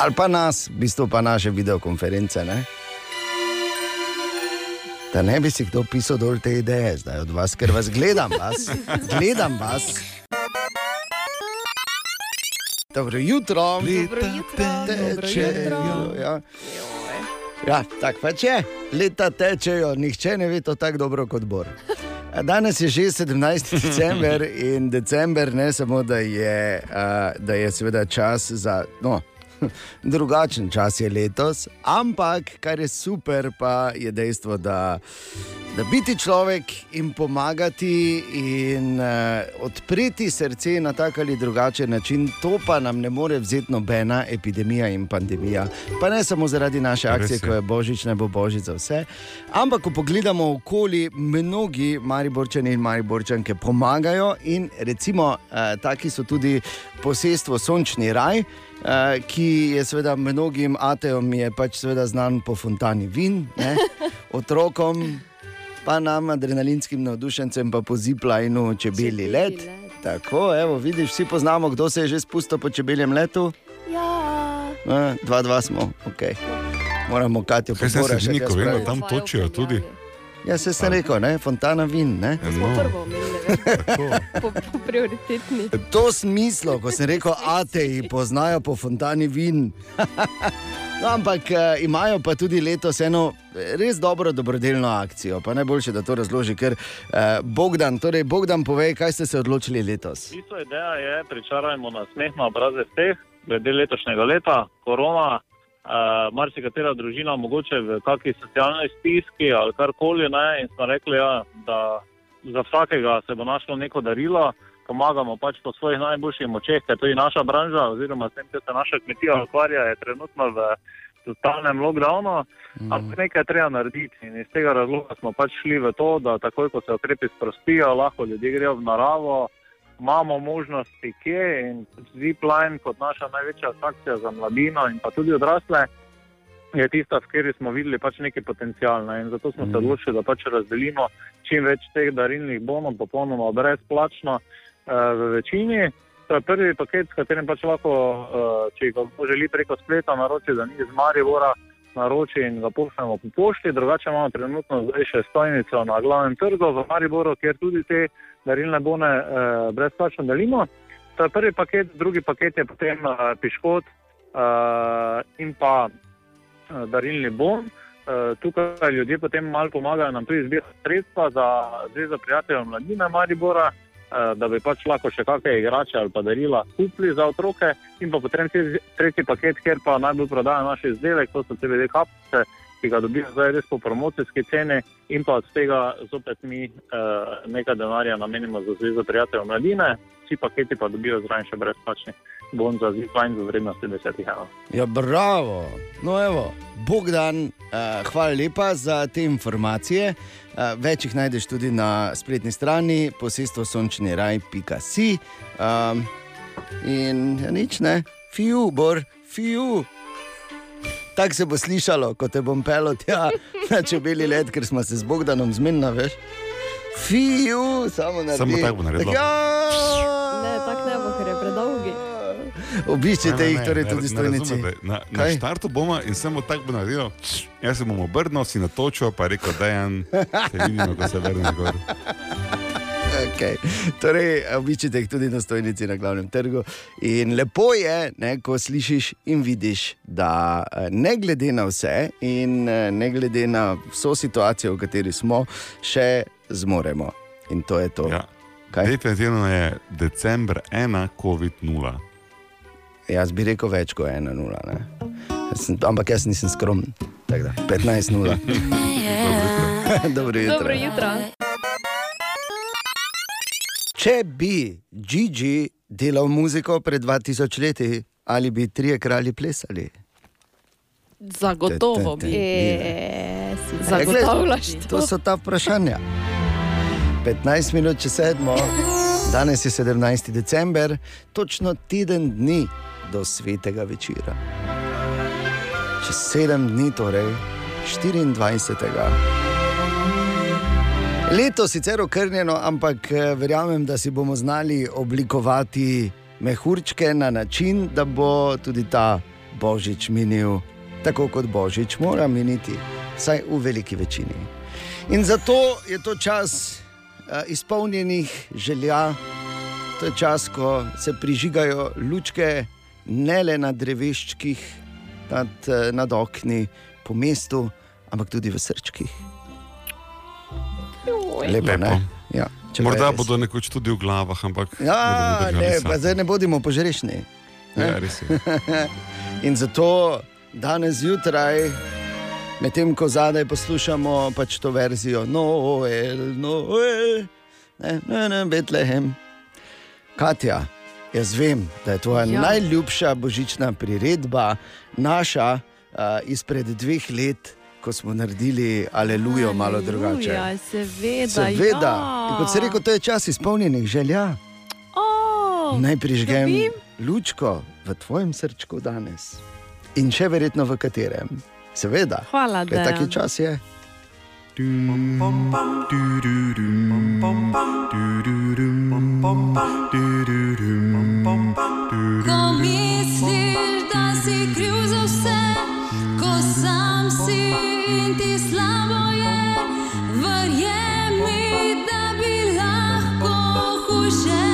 Ali pa nas, v bistvu pa naše videokonference. Ne? Da ne bi si kdo pisal dol te ideje, zdaj od vas, ker vas gledam, vas, gledam vas. Dobro jutro, Dobro jutro. tečejo. Ja. Ja, tako pač je. Leta tečejo, nihče ne ve to tako dobro kot Bor. A Danes je že 17. december in december ne samo, da je, uh, da je seveda čas za. No, Drugačen čas je letos, ampak kar je super, pa je dejstvo, da, da biti človek in pomagati in uh, odpreti srce na tak ali drugačen način, to pa nam ne more vzeti nobena epidemija in pandemija. Pa ne samo zaradi naše akcije, je. ko je božič, ne bo božič za vse. Ampak, ko pogledamo okoli, mnogi mariborčani in mariborčanke pomagajo in recimo uh, taki so tudi posestvo Sončni raj. Uh, ki je seveda mnogim ateom je pač seveda znan po fontani vin, ne? otrokom, pa nam, adrenalinskim navdušencem, pa po ziplajnu čebeli let. Tako, evo, vidiš, vsi poznamo, kdo se je že spustil po čebeljem letu. Ja. Eh, Dva, dva smo, ok. Moramo Katijo Kaj se vedno pravim. tam točijo tudi. Ja, se sem rekel, ne? fontana vin. Ne? Smo prvo imeli, po, po prioritetni. To smislo, ko sem rekel, ateji poznajo po fontani vin. No, ampak uh, imajo pa tudi letos eno res dobro dobrodelno akcijo. Pa najboljše, da to razloži, ker uh, Bogdan, torej Bogdan, povej, kaj ste se odločili letos. Bistvo ideja je, pričarajmo na smeh na obraze vseh, glede letošnjega leta, korona, uh, marsikatera družina, mogoče v kakšni socialni stiski ali karkoli. Ne, in smo rekli, ja, da za vsakega se bo našlo neko darilo, pomagamo pač po svojih najboljših močeh, ker to je naša branža, oziroma s tem, da se naša kmetija ukvarja, je trenutno v totalnem lockdownu. Mm. Ampak nekaj treba narediti in iz tega razloga smo pač šli v to, da takoj, ko se ukrepi sprostijo, lahko ljudje grejo v naravo, imamo možnosti kje in Zipline kot naša največja atrakcija za mladino in pa tudi odrasle. Je tista, v kateri smo videli pač neki potencial. Ne? In zato smo se Mhm. odločili, da pač razdelimo čim več teh darilnih bonov, popolnoma brezplačno uh, v večini. To je prvi paket, s katerim pač lahko, uh, če ga želi preko spleta naroči, da ni iz Maribora, naroči in ga pošljemo po pošti. Drugače imamo trenutno zdaj še stojnico na glavnem trgu v Mariboru, kjer tudi te darilne bone uh, brezplačno delimo. To je prvi paket, drugi paket je potem uh, piškot uh, in pa uh, darilni bon. Uh, tukaj ljudje potem malo pomagajo nam tudi zbirati sredstva za Zvezo prijateljev mladine Maribora, uh, da bi pač lahko še kakšne igrače ali pa darila kupili za otroke. In pa potem tretji- paket, kjer pa najbolj prodaja naš izdelek, to so CBD kapice, ki ga dobijo zdaj res po promocijski ceni in pa od tega zopet mi uh, nekaj denarja namenimo za Zvezo prijateljev mladine. Vsi paketi pa dobijo zraven še brezplačni bon za zipline v vrednosti 10 evrov. Ja, bravo. No, evo, Bogdan, uh, hvala lepa za te informacije. Uh, več jih najdeš tudi na spletni strani posestvo sončni raj.si. Um, in ja, nič ne, fiu, bor, fiu. Tako se bo slišalo, ko te bom pelil tja na čebeli let, ker smo se z Bogdanom zmenili, veš. Fiu, samo na Samo tako bo naredilo. Ja, Ne, tako ne bo, ker je predolgi. obiščite jih torej tudi ne stojnici. razumete. Na, na Kaj? štartu bomo in samo tako bo naredil. Jaz se bom obrnil, si natočil, pa rekel, da je se vidimo, ko se vrne gor. Okay. Torej, obiščite jih tudi na stojnici na glavnem trgu. In lepo je, ne, ko slišiš in vidiš, da eh, ne glede na vse in eh, ne glede na vso situacijo, v kateri smo, še zmoremo. In to je to. Ja. Definitivno je decembr 1, COVID-0. Jaz bi rekel več kot 1-0. Jaz sem- Ampak jaz nisem skromen. Tako da 15-0. Dobro jutro. Dobro jutro. Če bi Gigi delal muziko pred 2000 leti, ali bi trije kralji plesali? Zagotovo bi. E, si zagotavljaš to. To so ta vprašanja. 15 minut čez sedmo, danes je 17. december, točno teden dni do svetega večera. Čez sedem dni, torej 24. Leto sicer okrnjeno, ampak eh, verjamem, da si bomo znali oblikovati mehurčke na način, da bo tudi ta božič minil tako, kot božič mora miniti, vsaj v veliki večini. In zato je to čas uh, izpolnjenih želja, to je čas, ko se prižigajo lučke ne le na dreveščkih, nad, uh, nad okni, po mestu, ampak tudi v srčkih. Lepo, ne? Ja, če Morda bodo nekoč tudi v glavah, ampak Ja, držali ne, sami. pa zdaj ne bodimo požrešni. ne. Ja. In zato danes zjutraj, medtem ko zadaj poslušamo pač to verzijo Noel, Noel, ne, ne, ne, Betlehem. Katja, jaz vem, da je tvoja Ja. ja. najljubša božična priredba, naša uh, izpred dveh let, ko smo naredili Alelujo malo drugače. Ja, seveda. Seveda. Ja. In kot se reče, to je čas izpolnjenih želja. Oh, Naj prižgem dobim? lučko v tvojem srčku danes in še verjetno v katerem. Seveda, Hvala, ker taki Dejan. čas je. Ko misliš, da si kriv za vse, ko sam si in ti slabo je, verjemi, da bi lahko hujše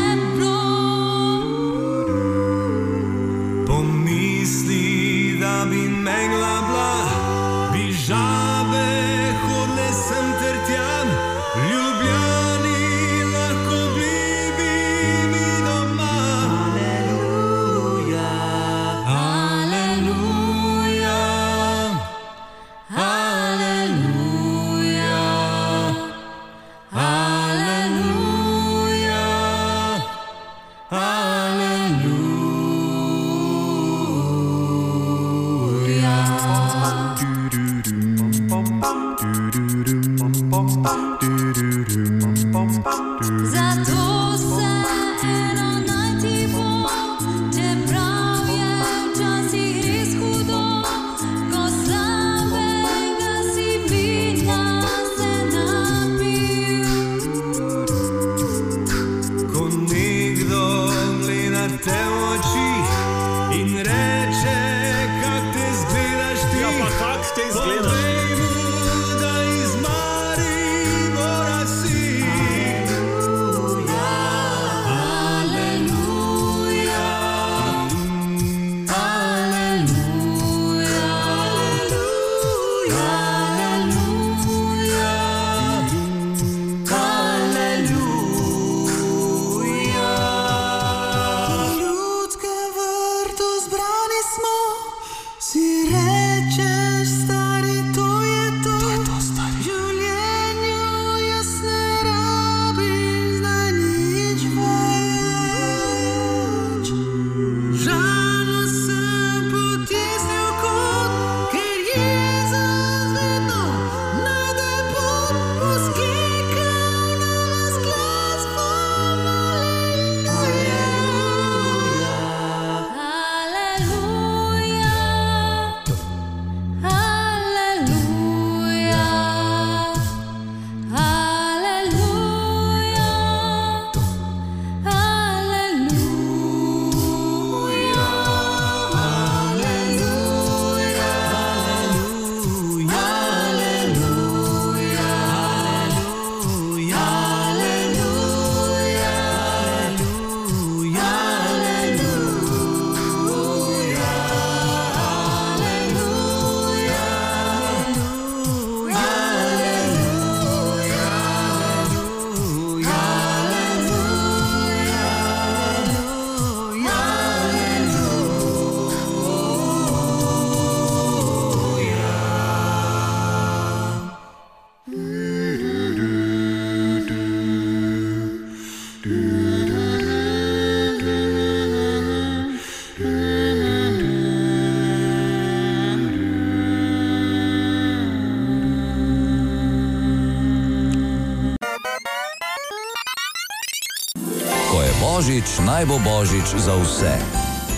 naj bo božič za vse.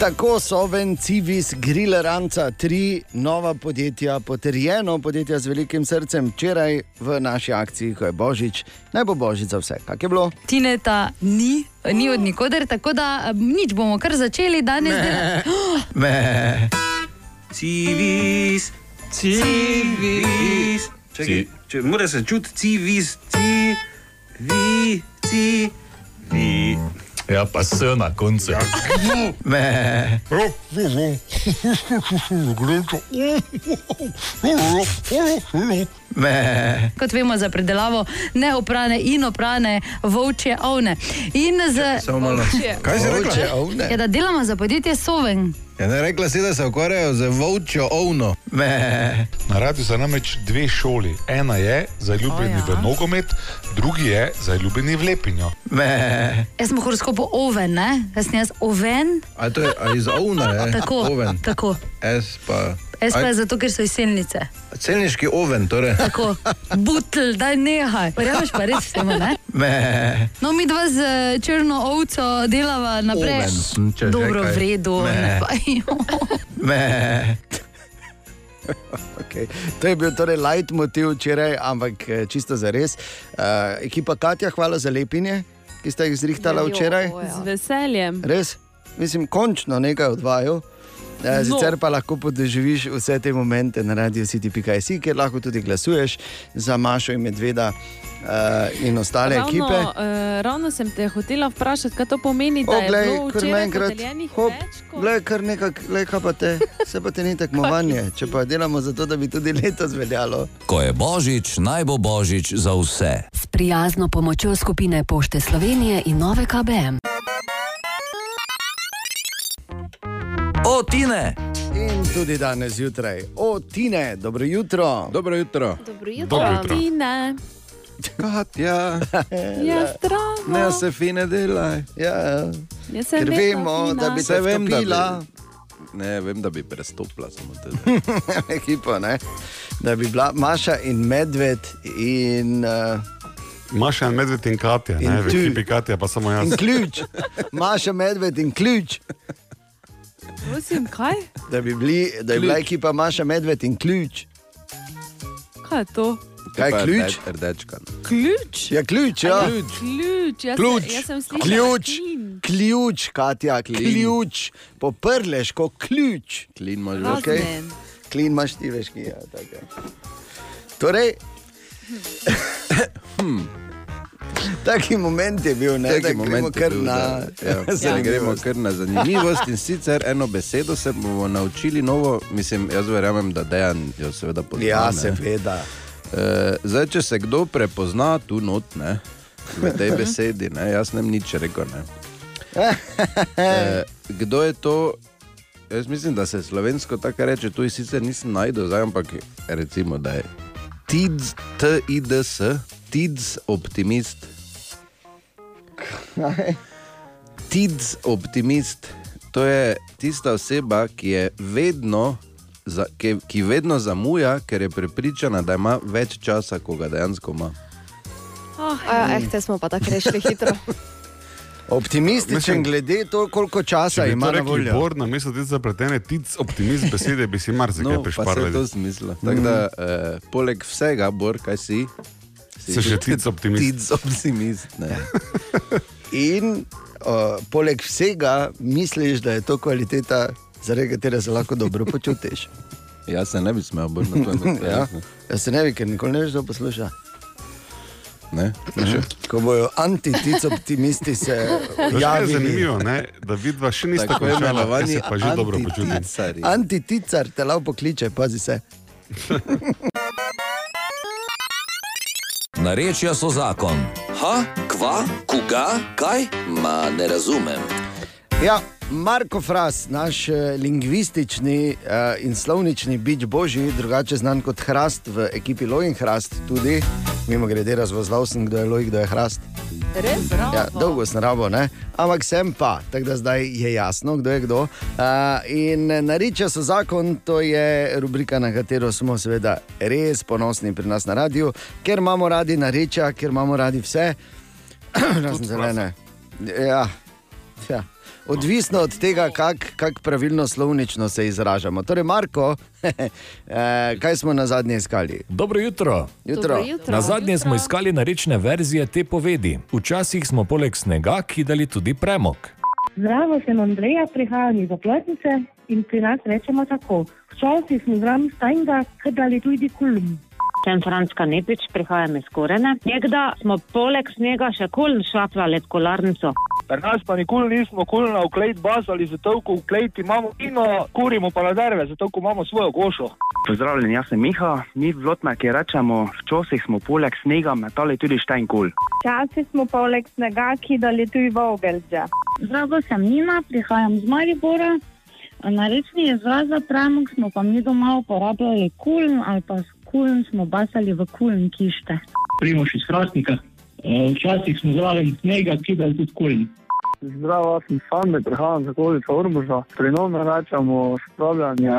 Tako so ven Civis, Grilleranca, tri nova podjetja, potrjeno podjetja z velikim srcem, včeraj v naši akciji, ko je Božič, naj bo Božič za vse. Kak je bilo? Tineta ni, ni od nikoder, tako da nič bomo kar začeli danes. Ne. Oh, Me. Civis, civis. Čakaj, če mora se čutiti civis, civi, civi. Ja, pa s na koncu. Me. Me. Kot vemo, za predelavo neoprane in oprane volčje ovne. In z... Samo malo. Kaj si rekla? Volčje ovne? Ja, da delamo za podjetje Soven. Ja, ne rekla si, da se ukvarjajo z volčjo ovno. Me. Na radiju so namreč dve šoli. Ena je zaljubljeni O, ja. v nogomet, drugi je zaljubljeni v lepinjo. Me. Jaz sem horoskopu oven, ne? Jaz sem jaz oven. A to je a iz ovna, je? Tako, Oven. tako. S pa. S pa je zato, ker so iz selnice. Celniški oven, torej. Tako, butl, daj nehaj. Verjameš pa res vsemu, ne? Me. No, mi dva z eh, črno ovco delava naprej. Oven, že Dobro, kaj. v redu. Me. Me. Okay. To je bil torej leitmotiv včeraj, ampak eh, čisto za res. Uh, ekipa Katja, hvala za lepinje, ki ste jih zrihtala včeraj. Z veseljem. Res, mislim, končno nekaj odvajal. Eh, No. Sicer pa lahko podoživiš vse te momente na radio city.js, kjer lahko tudi glasuješ za Mašo in Medveda uh, in ostale ravno, ekipe. Uh, ravno sem te hotela vprašati, kaj to pomeni, da O, je glej, bilo kar včeraj naenkrat, podeljenih hop, glej, kar nekak, glej, kaj pa te, se pa te ni tekmovanje, če pa delamo zato, da bi tudi letos veljalo. Ko je božič, naj bo božič za vse. S prijazno pomočjo skupine Pošte Slovenije in nove KBM. O, Tine! In tudi danes zjutraj, o Tine, dobro jutro. Dobro jutro. Dobro Dobro jutro. Tine. Katja, Ja, zdravo. ne se fine delaj. Ja, sem ker vedno vemo, fina. da bi se vem, da bi- vstopila. Ne, vem, da bi prestopila samo tebe. Ekipa, ne? Da bi bila Maša in Medved in, uh, Maša in Medved in Katja, In ne, v tu. ekipi Katja pa samo jaz. in ključ. Maša, Medved in ključ. Prosim, kaj? Da bi, bili, da bi bila Ključ. ekipa Maša, Medved in ključ. Kaj je to? Kaj je ključ? rdeč- Rdečka. Ključ? Ja, ključ, ja. Ključ. Ključ. Jaz, Ključ, Jaz sem slišala ključ, klin. ključ, Katja, ključ, poprleš kot ključ. Klin imaš Razen. Okay. Klin imaš ti veš, ki je. je. Torej, taki moment je bil, ne, da Taki gremo je kar bil, na da- ja, zdaj gremo kar na zanimivost in sicer eno besedo se bomo naučili novo, mislim, jaz verjamem, da dejan jo seveda pozna. Ja, seveda. E, zdaj, če se kdo prepozna tu not, ne, v tej besedi, ne, jaz ne bom nič rekel. Ne. E, kdo je to? Jaz mislim, da se slovensko tako reče, tu sicer nisem najdel, zdaj, ampak recimo, da je TIDS, TIDS, TIDS optimist. TIDS optimist, to je tista oseba, ki je vedno. Za, ki, ki vedno zamuja, ker je prepričana, da ima več časa, kot ga dejansko ima. A, eh, te smo pa tako rešili hitro. Optimističen glede to, koliko časa Če bi ima to na voljo. Bor, na mesto te zapletene tic, optimist besede, bi si marsikaj No, pa se je to smisla. Tako da, eh, poleg vsega, Bor, kaj si? Si še tic optimist. Tic optimist. Ne. In uh, poleg vsega misliš, da je to kvaliteta, zaradi katere se lahko dobro počutiš. Jaz se ne bi smel bolj na to. ja. Jaz se ne bi, ker nikoli ne veš, kdo posluša. Ne? Ko bojo anti-tic optimisti se je javili. zanimivo, ne? da vidva še nista Tako jaz se pa že dobro počutim. Antiticar te lahko pokliče, pazi se. Narečja so zakon. Ha, kva, koga, kaj? Ma ne razumem. Ja, Marko Fras, naš eh, lingvistični uh, in slovnični bič božji, drugače znan kot Hrast v ekipi Lojin Hrast, tudi mimo grede razvozval sem, kdo je Loj, kdo je Hrast. Res? Ja, dolgo sem rabo, ne? ampak sem pa, tako da zdaj je jasno, kdo je kdo. Uh, in nariče so zakon, to je rubrika, na katero smo seveda res ponosni pri nas na radiju, ker imamo radi narečja, ker imamo radi vse, razen zelene. Ja, Ja. Odvisno od tega, kako kak pravilno slovnično se izražamo. Torej, Marko, eh, kaj smo na zadnje iskali? Dobro jutro. Jutro. Dobro jutro. Na zadnje smo iskali narečne verzije te povedi. Včasih smo poleg snega kidali tudi premog. Zdravo, sem Andreja, prihajam iz Oplotnice in pri nas rečemo tako. Včasih smo zraven stajnga, kadali tudi kulm. Sem Franska Nepič, prihajam iz Korene. Nekda smo poleg snega še kuln šafrali kolarnico. Pri nas pa nikoli nismo kulni na uklejt baz ali zato, ko uklejt imamo vino, kurimo pa na derve, zato, ko imamo svojo gošo. Pozdravljen, jaz sem Miha, mi v Lotmaki rečemo, včasih smo poleg snega metali tudi štajnkul. Včasih smo poleg snega kidali tudi vogelže. Zdravo, sem Nina, prihajam z Maribora. Na rečni izraz za premog smo pa mi doma uporabljali kuln ali pa kuln smo basali v kuln kište. Primoš iz Hrastnika. E, Včasih smo zraven snega kidali tudi kulni. Zdravo, sem Sander, prihajam z okolice Ormoža. Pri nas rečemo spravljanje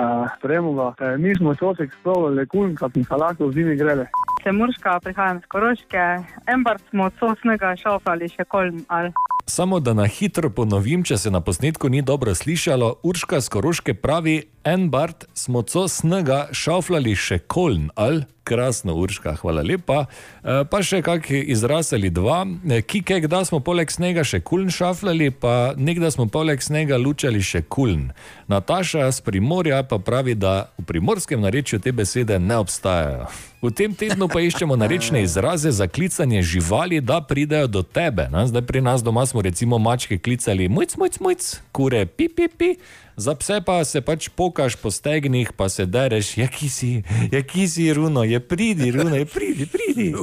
premoga. E, mi smo včasih spravljali kuln, kad smo se lahko v zimi grele. Sem Urška, prihajam iz Koroške. Embart smo od sosnega šofali še kolm. Ali. Samo da na hitro ponovim, če se na posnetku ni dobro slišalo, Urška z Koroške pravi: En bart smo co snega šaflali še koln, ali krasno, Urška, hvala lepa. E, Pa še kak izraz ali dva, E, kike, kdaj smo poleg snega še kuln šaflali, pa nekdaj smo poleg snega lučali še kuln. Nataša z Primorja pa pravi, da v primorskem narečju te besede ne obstajajo. V tem tednu pa iščemo narečne izraze za klicanje živali, da pridejo do tebe. Ne? Zdaj pri nas doma smo recimo mačke klicali mojc, mojc, mojc, kure, pi, pi, pi. Za pse pa se pač pokaš po stegnih, pa se dereš, ja, ki si, ja, ki si, runo, je pridi, runo, je pridi, pridi.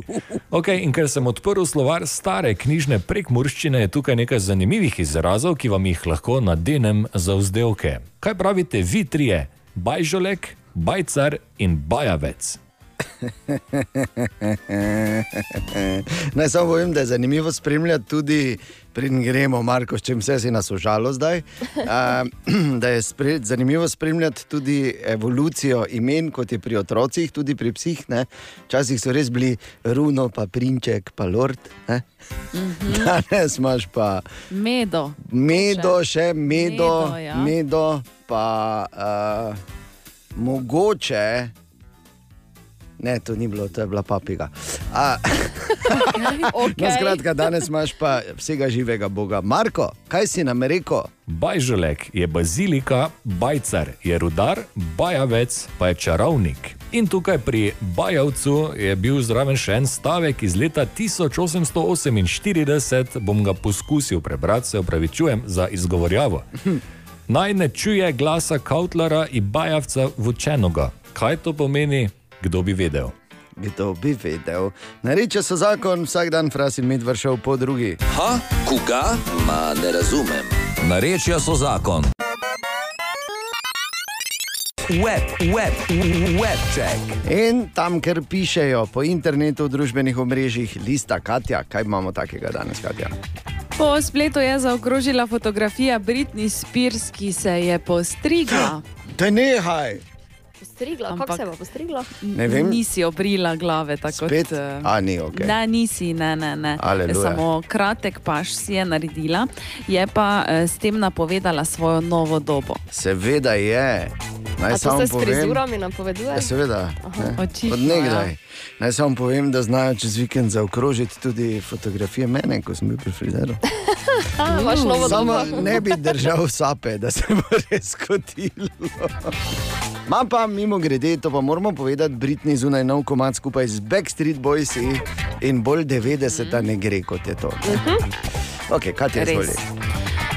Okay, in ker sem odprl slovar stare knjižne prekmurščine, je tukaj nekaj zanimivih izrazov, ki vam jih lahko nadenem za vzdevke. Kaj pravite vi trije? Bajžolek, bajcar in bajavec. Naj samo povem, da je zanimivo spremljati tudi, preden gremo, Marko, s čim vse si nas užalo zdaj. Uh, da je spre, zanimivo spremljati tudi evolucijo imen, kot je pri otrocih, tudi pri psih. Ne? Včasih so res bili runo, pa prinček, pa lord. Ne? Mhm. Danes imaš pa Medo. medo, še medo, Medo, ja. medo pa uh, mogoče. Ne, to ni bilo, to je bila papiga. A, no, skratka, danes imaš pa vsega živega Boga. Marko, kaj si nam rekel? Bajžolek je bazilika, bajcar je rudar, bajavec pa je čarovnik. In tukaj pri Bajavcu je bil zraven še en stavek iz leta 1848, bom ga poskusil prebrati, se upravičujem za izgovorjavo. Naj ne čuje glasa Kautlara in Bajavca v učenoga. Kaj to pomeni, kdo bi vedel? Kdo bi vedel? Nareče so zakon, vsak dan fras in med vršil po drugi. Ha, koga? Ma ne razumem. Narečja so zakon. Web, web, web check. In tam, ker pišejo po internetu, družbenih omrežjih, lista Katja, kaj imamo takega danes, Katja? Po spletu je zaokrožila fotografija Britney Spears, ki se je postrigla. Te nehaj! Postrigla, kako se bo postrigla? Ne vem. Nisi obrila glave tako Spet? kot. eh, A, ni, okej. Ne, nisi, ne, ne. ne. Aleluja. Samo kratek paš si je naredila, je pa eh, s tem napovedala svojo novo dobo. Seveda je. Naj A to samo se s povem. frizurami napoveduje? Ja, seveda. ne. Od nekdaj. ja. Naj samo povem, da znajo čez vikend zaokrožiti tudi fotografije mene, ko sem bil pri frizeru. Samo ne bi držal sape, da se bo res skotilo. Ma pa mimo grede, to pa moramo povedati, Britni zunaj nov komat skupaj z Backstreet Boys in bolj 90 ne gre kot je to. Ok, kaj ti je?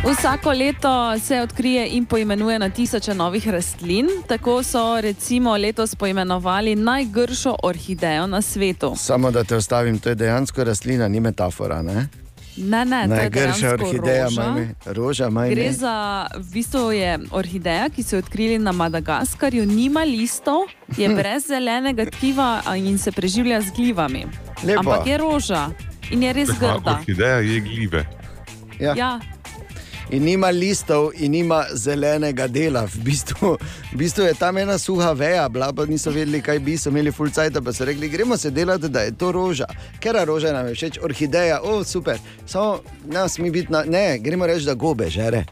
Vsako leto se odkrije in poimenuje na tisoče novih rastlin. Tako so recimo letos poimenovali najgršo orhidejo na svetu. Samo da te ostavim, to je dejansko rastlina, ni metafora. Ne? Ne, ne, to je Najgrša orhideja, roža. ime. roža ime. Gre za, v bistvu je orhideja, ki so jo odkrili na Madagaskarju, nima listov, je brez zelenega tkiva in se preživlja z glivami. Lepo. Ampak je roža in je res grda. Orhideja je gljive. Ja. Ja. In nima listov, in nima zelenega dela. V bistvu, v bistvu je tam ena suha veja, bila pa niso vedeli, kaj bi so imeli fulcajta, pa so rekli, gremo se delati, da je to roža. Ker roža nam je všeč, orhideja, o, super. Samo nas mi biti na, ne, gremo reči, da gobe žere.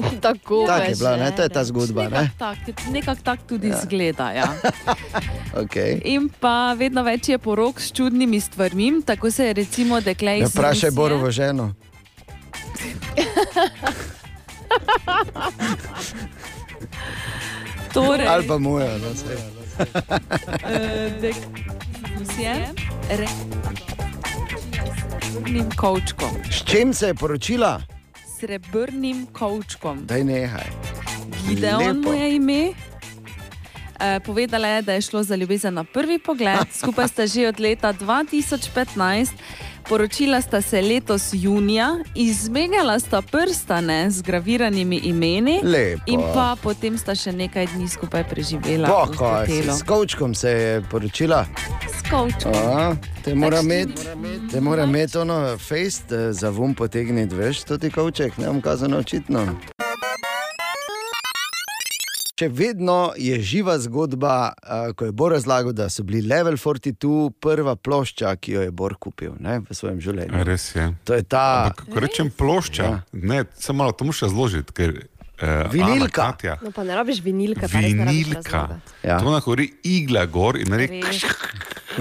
Tako Tak je bila, ne, to je ta zgodba. Ne? Tak, nekako tako tudi ja. zgleda. Ja. Okay. In pa vedno več je porok s čudnimi stvarmi, tako se je recimo dekle iz Ja, vprašaj Borovo ženo. Torej, Ali pa moja, dek iz Rusije, re- srebrnim kovčkom. S čim se je poročila? Srebrnim kovčkom. Daj nehaj. Gideon mu je ime. Eh, Povedala je, da je šlo za ljubezen na prvi pogled, skupaj sta že od leta 2015, poročila sta se letos junija, izmenjala sta prstane z graviranimi imeni Lepo. in pa potem sta še nekaj dni skupaj preživela hotelu. s kovčkom se je poročila. S kovčkom. A, te mora ti imeti, te mora imeti ono fejst, za vum potegniti, veš, to ti kovček, ne bom kazano očitno. Še vedno je živa zgodba, uh, ko je Bor razlagal, da so bili Level 42 prva plošča, ki jo je Bor kupil ne, v svojem življenju. Res je. To je ta. Ampak, ko rečem plošča, ja. ne, samo malo to moraš razložiti, ker. Uh, Vinilka. Katja, No, pa ne rabiš vinilka. razlagati. Ja. To lahko gori igla gor in reče,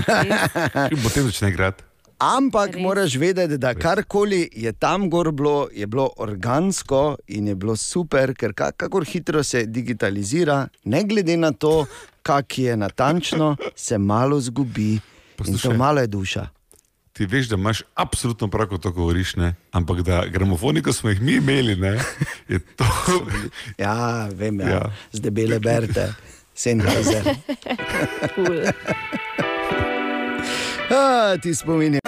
potem začne igrati. Ampak Res. moraš vedeti, da karkoli je tam gor bilo, je bilo organsko in je bilo super, ker ka- kakor hitro se digitalizira, ne glede na to, kak je natančno, se malo zgubi. In to Poslušaj. malo je duša. Ti veš, da imaš absolutno prav, ko to govoriš, ne? ampak da gramofoni, ko smo jih mi imeli, ne, je to. Ja, vem, ja. Ja. z debele berte, Sennheiser. Cool. A, ti spomini.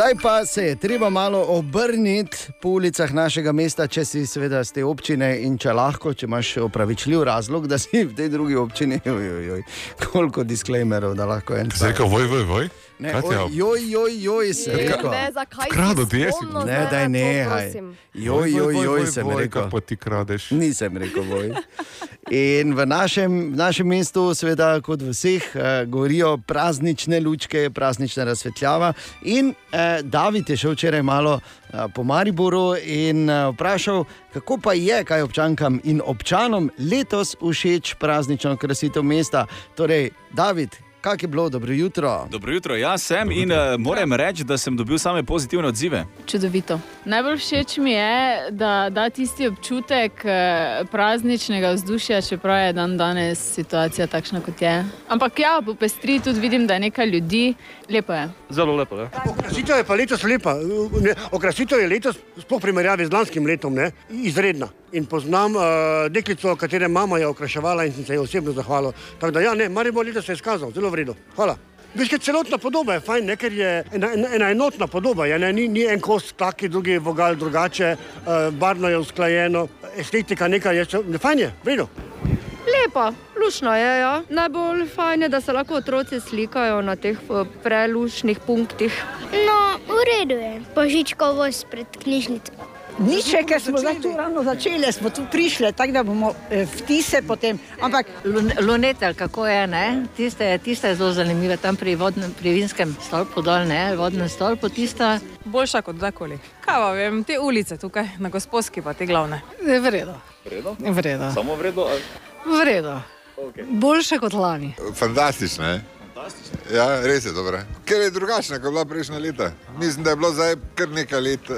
Zdaj pa se je treba malo obrniti po ulicah našega mesta, če si seveda z te občine in če lahko, če imaš opravičljiv razlog, da si v tej drugi občini. Joj, joj, joj. Koliko disclaimerov, da lahko en Si rekel, voj, voj, voj? Ne, Katja, oj, joj, joj, joj, sem Je, rekel. Ne, zakaj Krado ti spomnil Ne, daj nehaj. prosim? Joj, joj, joj, sem voj, rekel. kaj Pa ti kradeš. Nisem rekel, boj. In v našem, v našem mestu, seveda, kot v vseh, eh, gorijo praznične lučke, praznična razsvetljava. In eh, David je šel včeraj malo eh, po Mariboru in eh, vprašal, kako pa je, kaj občankam in občanom letos všeč praznično krasitev mesta. Torej, David, kak je bilo, dobro jutro. Dobro jutro, jaz sem in uh, moram reči, da sem dobil same pozitivne odzive. Čudovito. Najbolj všeč mi je, da da tisti občutek eh, prazničnega vzdušja, čeprav je dan danes situacija takšna, kot je. Ampak ja, po pestri tudi vidim, da je nekaj ljudi, lepo je. Zelo lepo. Ja. Okrasitev je pa letos lepa. Ne, Okrasitev je letos, sploh primerjavi z lanskim letom, ne, izredna. In poznam uh, deklico, katere mama je okraševala in sem se ji osebno zahvalil. Tako da, ja, ne, Maribor letos se je izkazal, zelo vredno. Hvala. Veš, kaj celotna podoba je fajn, ne, ker je ena, ena, ena enotna podoba, je, ne, ni, ni en kos taki, drugi vogal drugače, uh, barno je usklajeno, estetika nekaj je, ne, fajn je, vredno. Lepa, lušno je. Ja. Najbolj fajn je, da se lahko otroci slikajo na teh eh, prelušnih punktih. No, v redu je. Božičkovost pred knjižnico. Nič, ker smo zdaj tu ravno začeli, smo tu prišli, tako da bomo eh, vtise potem. Ampak Lunetel, kako je, ne? Tiste, tiste je zelo zanimive, tam pri, vodnem, pri vinskem stolpu dol, ne, vodnem stolpu, tista. Boljša kot kdajkoli. Kaj pa vem, te ulice tukaj na gospodski pa te glavne. je vredno. Vredo? Vredo. Samo vredo. ali- Vredo. Okay. Boljše kot lani. Fantastično je. Ja, res je dobro. Ker je drugačna, kot je bila prejšnja leta. Mislim, da je bilo zdaj kar nekaj let uh,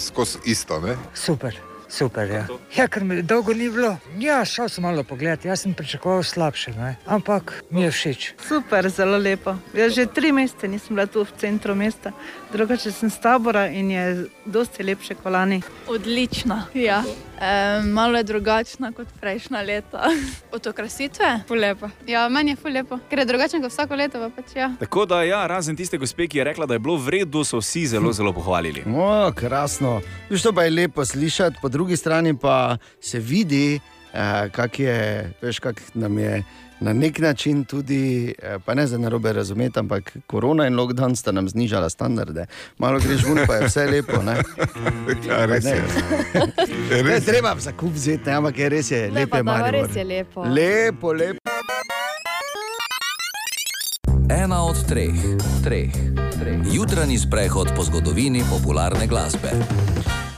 skozi isto. Ne? Super, super. Ja. ja, ker mi dolgo ni bilo. Ja, šel sem malo pogledat, jaz sem pričakoval slabše, ne? ampak mi je všeč. Super, zelo lepo. Jaz že tri mesece nisem bila tu v centru mesta, drugače sem z tabora in je dosti lepše kot lani. Odlična. Ja. E, malo je drugačna kot prejšnja leta. Od okrasitve? Fulepo. Ja, meni je fulepo, ker je drugačen kot vsako leto. pa Pač, ja. Tako da, ja, razen tiste gospe, ki je rekla, da je bilo v redu, so vsi zelo, zelo pohvalili. O, krasno. Viš, to pa je lepo slišati, po drugi strani pa se vidi, uh, kak je, veš, kak nam je na nek način tudi, eh, pa ne za narobe razumeti, ampak korona in lockdown sta nam znižala standarde. Malo greš ven, pa je vse lepo. Ne? Ja, res je. Ne, ne treba za kup vzeti, ne, ampak je res je lepo. je da, res je lepo. Lepo, lepo. Ena od treh, treh, treh. Jutranji sprehod po zgodovini popularne glasbe.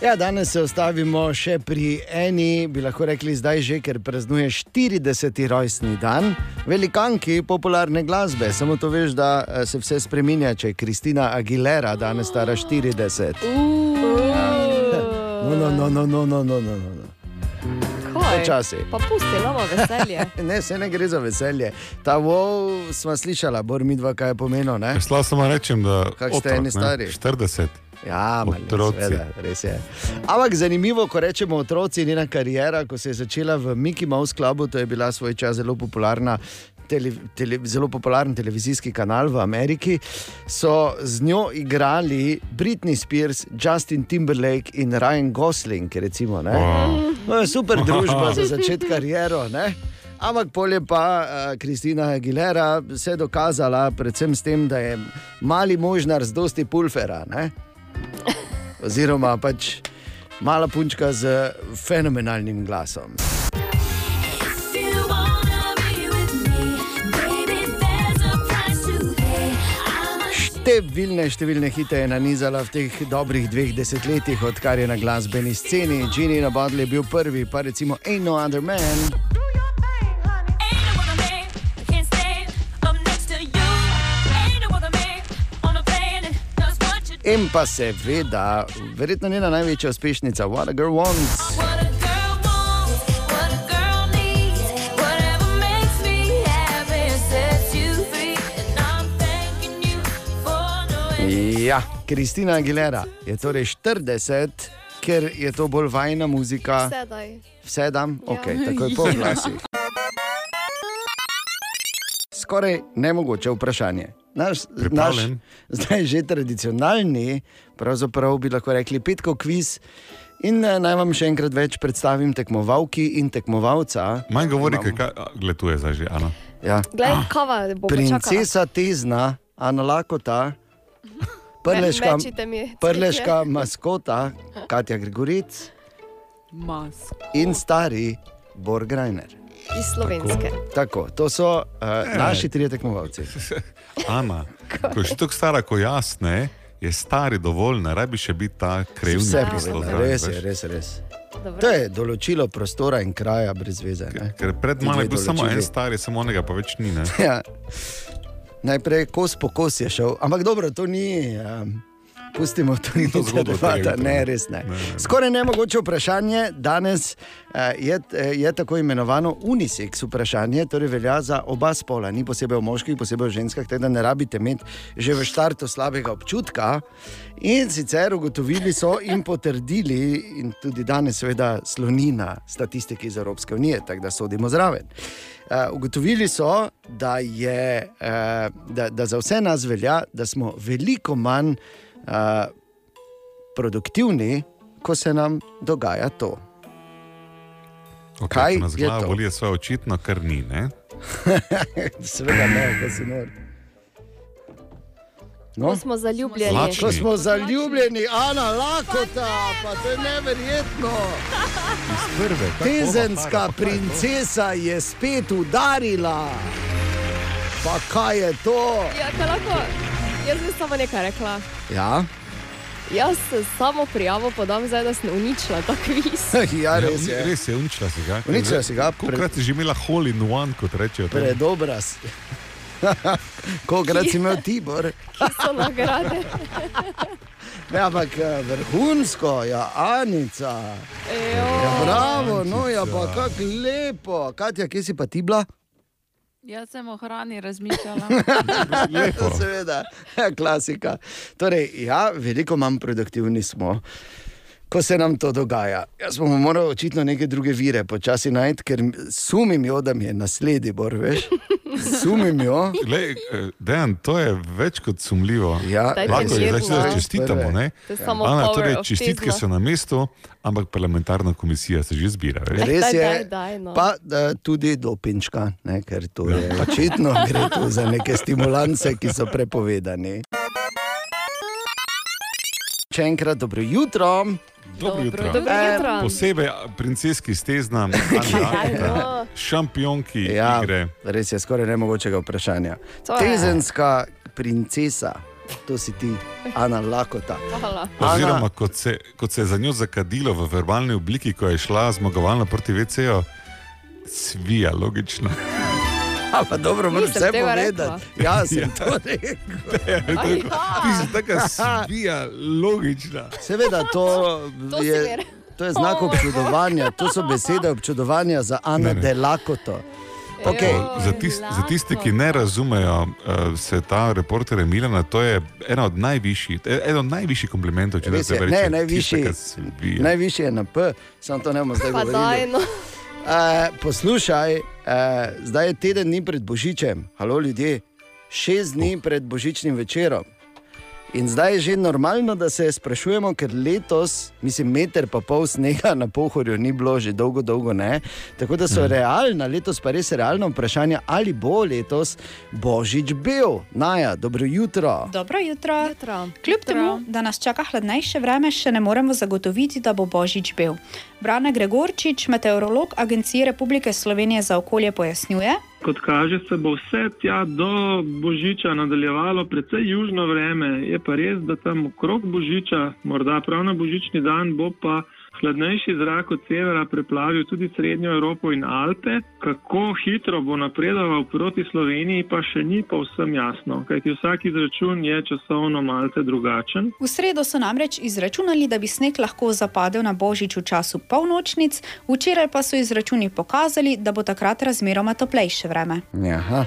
Ja, danes se ostavimo še pri eni, bi lahko rekli zdaj že, ker praznuje 40. rojstni dan, velikanki popularne glasbe. Samo to veš, da eh, se vse spremenja, če je Kristina Aguilera danes stara 40. No, no, no, no, no, no, no, no. no. Kaj? Počasi. Pa pusti, imamo veselje. Ne, se ne gre za veselje. Ta wow smo slišala, bor mi dva, kaj je pomenilo. ne? Lahko samo rečem, da Kak ste otrok, eni ne, stari? 40. Ja, mali, Otroci. seveda, res je. Ampak zanimivo, ko rečemo otroci, njena kariera, ko se je začela v Mickey Mouse Clubu, to je bila svoj čas zelo popularna. Tele, tele, zelo popularen televizijski kanal v Ameriki, so z njo igrali Britney Spears, Justin Timberlake in Ryan Gosling. Recimo, ne? no, je super družba za začetek kariero. Ne? Ampak polje pa uh, Kristina Aguilera se je dokazala, predvsem s tem, da je mali možnar z dosti pulfera. Ne? Oziroma pač mala punčka z fenomenalnim glasom. Številne, številne hite je nanizala v teh dobrih dveh desetletjih, odkar je na glasbeni sceni. Ginny na Bodley je bil prvi, pa recimo Ain't No Other Man. In pa seveda, verjetno njena največja uspešnica, What a Girl Wants. Ja, Kristina Aguilera je torej 40, ker je to bolj vajna muzika. Sedaj. Vse dam, Ja. ok, takoj po glasih. Skoraj nemogoče vprašanje. Naš, naš zdaj že tradicionalni, pravzaprav bi lahko rekli petkov kviz. In eh, naj vam še enkrat več predstavim tekmovalki in tekmovalca. Manj govori, kaj gleduje zdaj že. Ano. Ja. Glej, kava bo počakala. Princesa Tezna, Ana Lakota, prleška, prleška maskota, Katja Gregoric Mask. in stari Borgrajner. Iz slovenske. Tako, to so uh, naši trije tekmovalci. Ana, ko je že tako stara, kot jaz, ne, je stari dovolj, ne rabi še biti ta krevni. Vse zraven, res je, res, res. To je določilo prostora in kraja brez veze. ne. Ker pred mano je bil samo določili. en star, samo onega pa več ni. Ne? Ja. Najprej kos po kos je šel, ampak dobro, to ni. Um, Pustimo to, to to zgodbo debata, ne, res ne. Ne, ne. Skoraj nemogoče vprašanje danes uh, je, eh, je tako imenovano unisex vprašanje, torej velja za oba spola, ni posebej v moških, posebej v ženskah, tako da ne rabite imeti že v štartu slabega občutka. In sicer ugotovili so in potrdili, in tudi danes, seveda, sloni na statistiki iz Evropske unije, tako da sodimo zraven. Uh, ugotovili so, da, je, uh, da, da za vse nas velja, da smo veliko manj uh, produktivni, ko se nam dogaja to. Okay, Kaj nas je glava to? boli, je svoje očitno, kar ni. Ne? Seveda ne, da si nor. No? Ko smo zaljubljeni. Lačni. Ko smo zaljubljeni, Ana Lakota, pa to je neverjetno. Prve, Tezenska princesa je spet udarila. Pa kaj je to? Ja, kaj lahko? Jaz bi samo nekaj rekla. Ja, Jaz se samo prijavo podam, zdaj da sem uničila ta kviz. ja res je. Res je, uničila si ga. Uničila si ga, pre- Kolikrat si že imela hole in one, kot rečejo. tam? Predobra si. Kolikrat si imel Tibor? Kje so nagrade? Ne, ampak eh, vrhunsko, ja, Anica. Ja, Ejo. bravo, no, ja, pa kako lepo. Katja, kje si pa ti bila? Jaz sem o hrani razmišljala. Seveda, ja, klasika. Torej, ja, veliko manj produktivni smo. Ko se nam to dogaja, jaz bomo morali očitno neke druge vire počasi najti, ker sumim jo, da mi je naslednji bor, veš. Sumim jo. Lej, eh, Dejan, to je več kot sumljivo. Ja, Lahko je seveda čestitamo. Ne? To je samo Ana, torej, čestitke so na mestu, ampak parlamentarna komisija se že zbira. veš. Res je, daj, daj, no. pa da, tudi dopinčka, ne, ker to je očitno gre tu za neke stimulance, ki so prepovedani. Še enkrat dobro jutro. Dobro jutro. Dobro jutro. Posebej princeski stezna, no. šampionki Ja, igre. res je skoraj nemogočega vprašanja. Tezenska princesa, to si ti, Ana Lakota. Hvala. Oziroma, kot se, kot se je za njo zakadilo v verbalni obliki, ko je šla zmagovalno proti VC-ju, svija, logično. Pa dobro, moraš vse povedati. Ja, sem to rekel. Ti si taka svija, logična. Seveda, to, To je, to je znak občudovanja, to so besede občudovanja za Ana Ne, ne. de Lakoto. Okay. Za, tis, za tiste, ki ne razumejo uh, sveta reporterja Milana, to je ena od najvišjih, eden od najvišjih komplimentov, če Res je, tebe ne, reče, najvišji, najvišji je na P, samo to ne bomo zdaj Pa govorili. no. Uh, poslušaj, uh, zdaj je teden dni pred Božičem, halo ljudje, šest dni pred Božičnim večerom. In zdaj je že normalno, da se sprašujemo, ker letos, mislim, meter pa pol snega na pohorju ni bilo že dolgo, dolgo ne. Tako da so Mhm. realna, letos pa res realno vprašanje, ali bo letos Božič bil. Naja, dobro jutro. Dobro jutro. Jutro. Kljub temu, da nas čaka hladnejše vreme, še ne moremo zagotoviti, da bo Božič bil. Brane Gregorčič, meteorolog Agencije Republike Slovenije za okolje, pojasnjuje. Kot kaže, se bo vse tja do Božiča nadaljevalo, precej južno vreme. Je pa res, da tam okrog Božiča, morda prav na Božični dan, bo pa hladnejši zrak od severa preplavil tudi Srednjo Evropo in Alpe. Kako hitro bo napredoval proti Sloveniji, pa še ni povsem jasno, kajti vsak izračun je časovno malce drugačen. V sredo so namreč izračunali, da bi sneg lahko zapadel na Božič v času polnočnic, včeraj pa so izračuni pokazali, da bo takrat razmeroma toplejše vreme. Aha.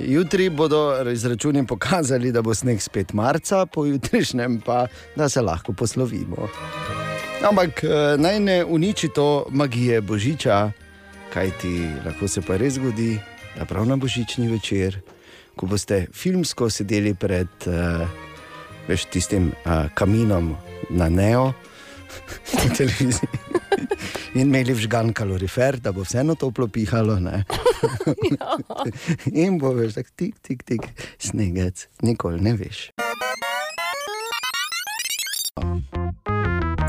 Jutri bodo izračuni pokazali, da bo sneg spet marca, pojutrišnjem pa, da se lahko poslovimo. Ampak eh, naj ne uniči to magije Božiča, kaj ti lahko se pa res zgodi, da prav na božični večer, ko boste filmsko sedeli pred uh, veš, tistim uh, kaminom na Neo, na televiziji. In imeli vžgan kalorifer, da bo vseeno toplo pihalo. In bo veš, tako tik, tik, tik, snegec, nikoli ne veš.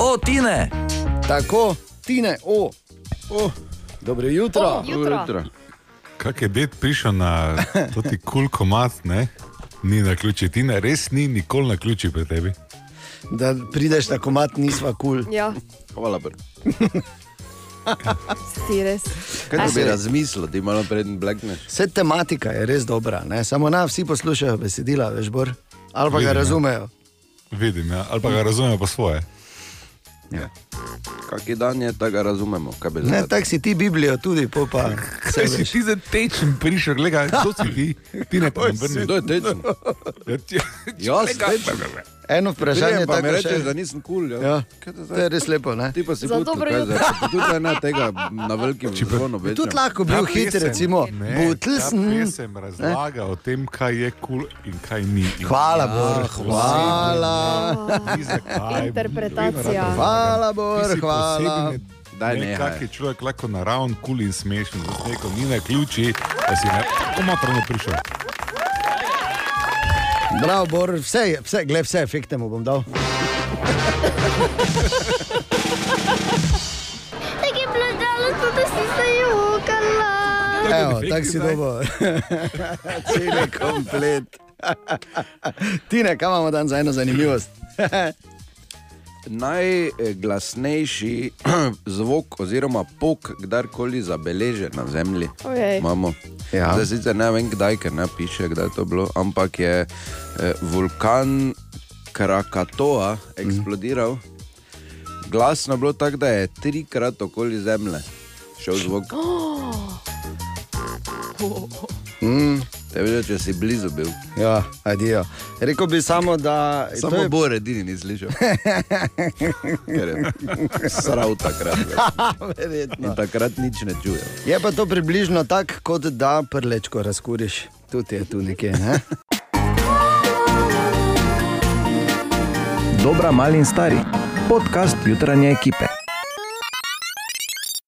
O, Tine! Tako, Tine, o, o. dobro jutro. O, jutro. Dobro Kak je ded prišel na ti kul cool komat, ne? Ni na ključi, Tine, res ni nikoli na ključi pri tebi. Da prideš na komat, nisva kul. Cool. Ja, Hvala, br. si res. Kaj bi razmislil, da malo preden blekneš? Vse tematika je res dobra, ne? samo na vsi poslušajo besedila, veš, bor. Ali pa Vidim, ga ja. razumejo. Vidim, ja. ali pa ga razumejo po svoje. Kaki dan je, da ga razumemo. kaj Ne, tako si ti Biblijo tudi, pol pa Kaj si ti za tečen prišel, gledaj, kdo si ti? Ti ne pa vrni. Kdo je tečen? Jaz, tečen. Eno vprašanje mi tako rečeš, še- da nisem kul. Cool, Ja, Kaj to je res lepo. Ne? Ti pa si butno, dobro? Pa Tudi ena tega na velikem. Bi tudi lahko bil hiter, recimo, ne, Butlsen. Ta pesem razlaga o tem, kaj je kul cool in kaj ni. In Hvala, ja, Bor, hvala. Interpretacija. Hvala, Bor, hvala. Daj, ne, kak je človek lahko naravn, kul cool in smešen, z neko ni na ključi, da si ne tako matrno prišel. Bravo, Bor, vse, je- vse, gled, vse efekte mu bom dal. Tako je bilo da si se jokala. Evo, tako si dobo. Celi komplet. Tine, kaj imamo danes za eno zanimivost? Najglasnejši zvok oziroma pok, kdarkoli zabeležen na zemlji. Ojej. Imamo. Ja. Zdaj sicer ne vem, kdaj, ker ne piše, kdaj je to bilo, ampak je eh, vulkan Krakatoa eksplodiral. Glasno je bilo tako, da je trikrat okoli zemlje šel zvok. Mm. Te vidiš, če si blizu bil. Ja, adijo. Rekel bi samo, da Samo to je- Bor edini ni slišal. Srav takrat. Verjetno. In takrat nič ne čuje. Je pa to približno tako, kot da prlečko razkuriš. Tudi je tu nekje. Ne? Dobra, mali in stari. Podcast jutranje ekipe.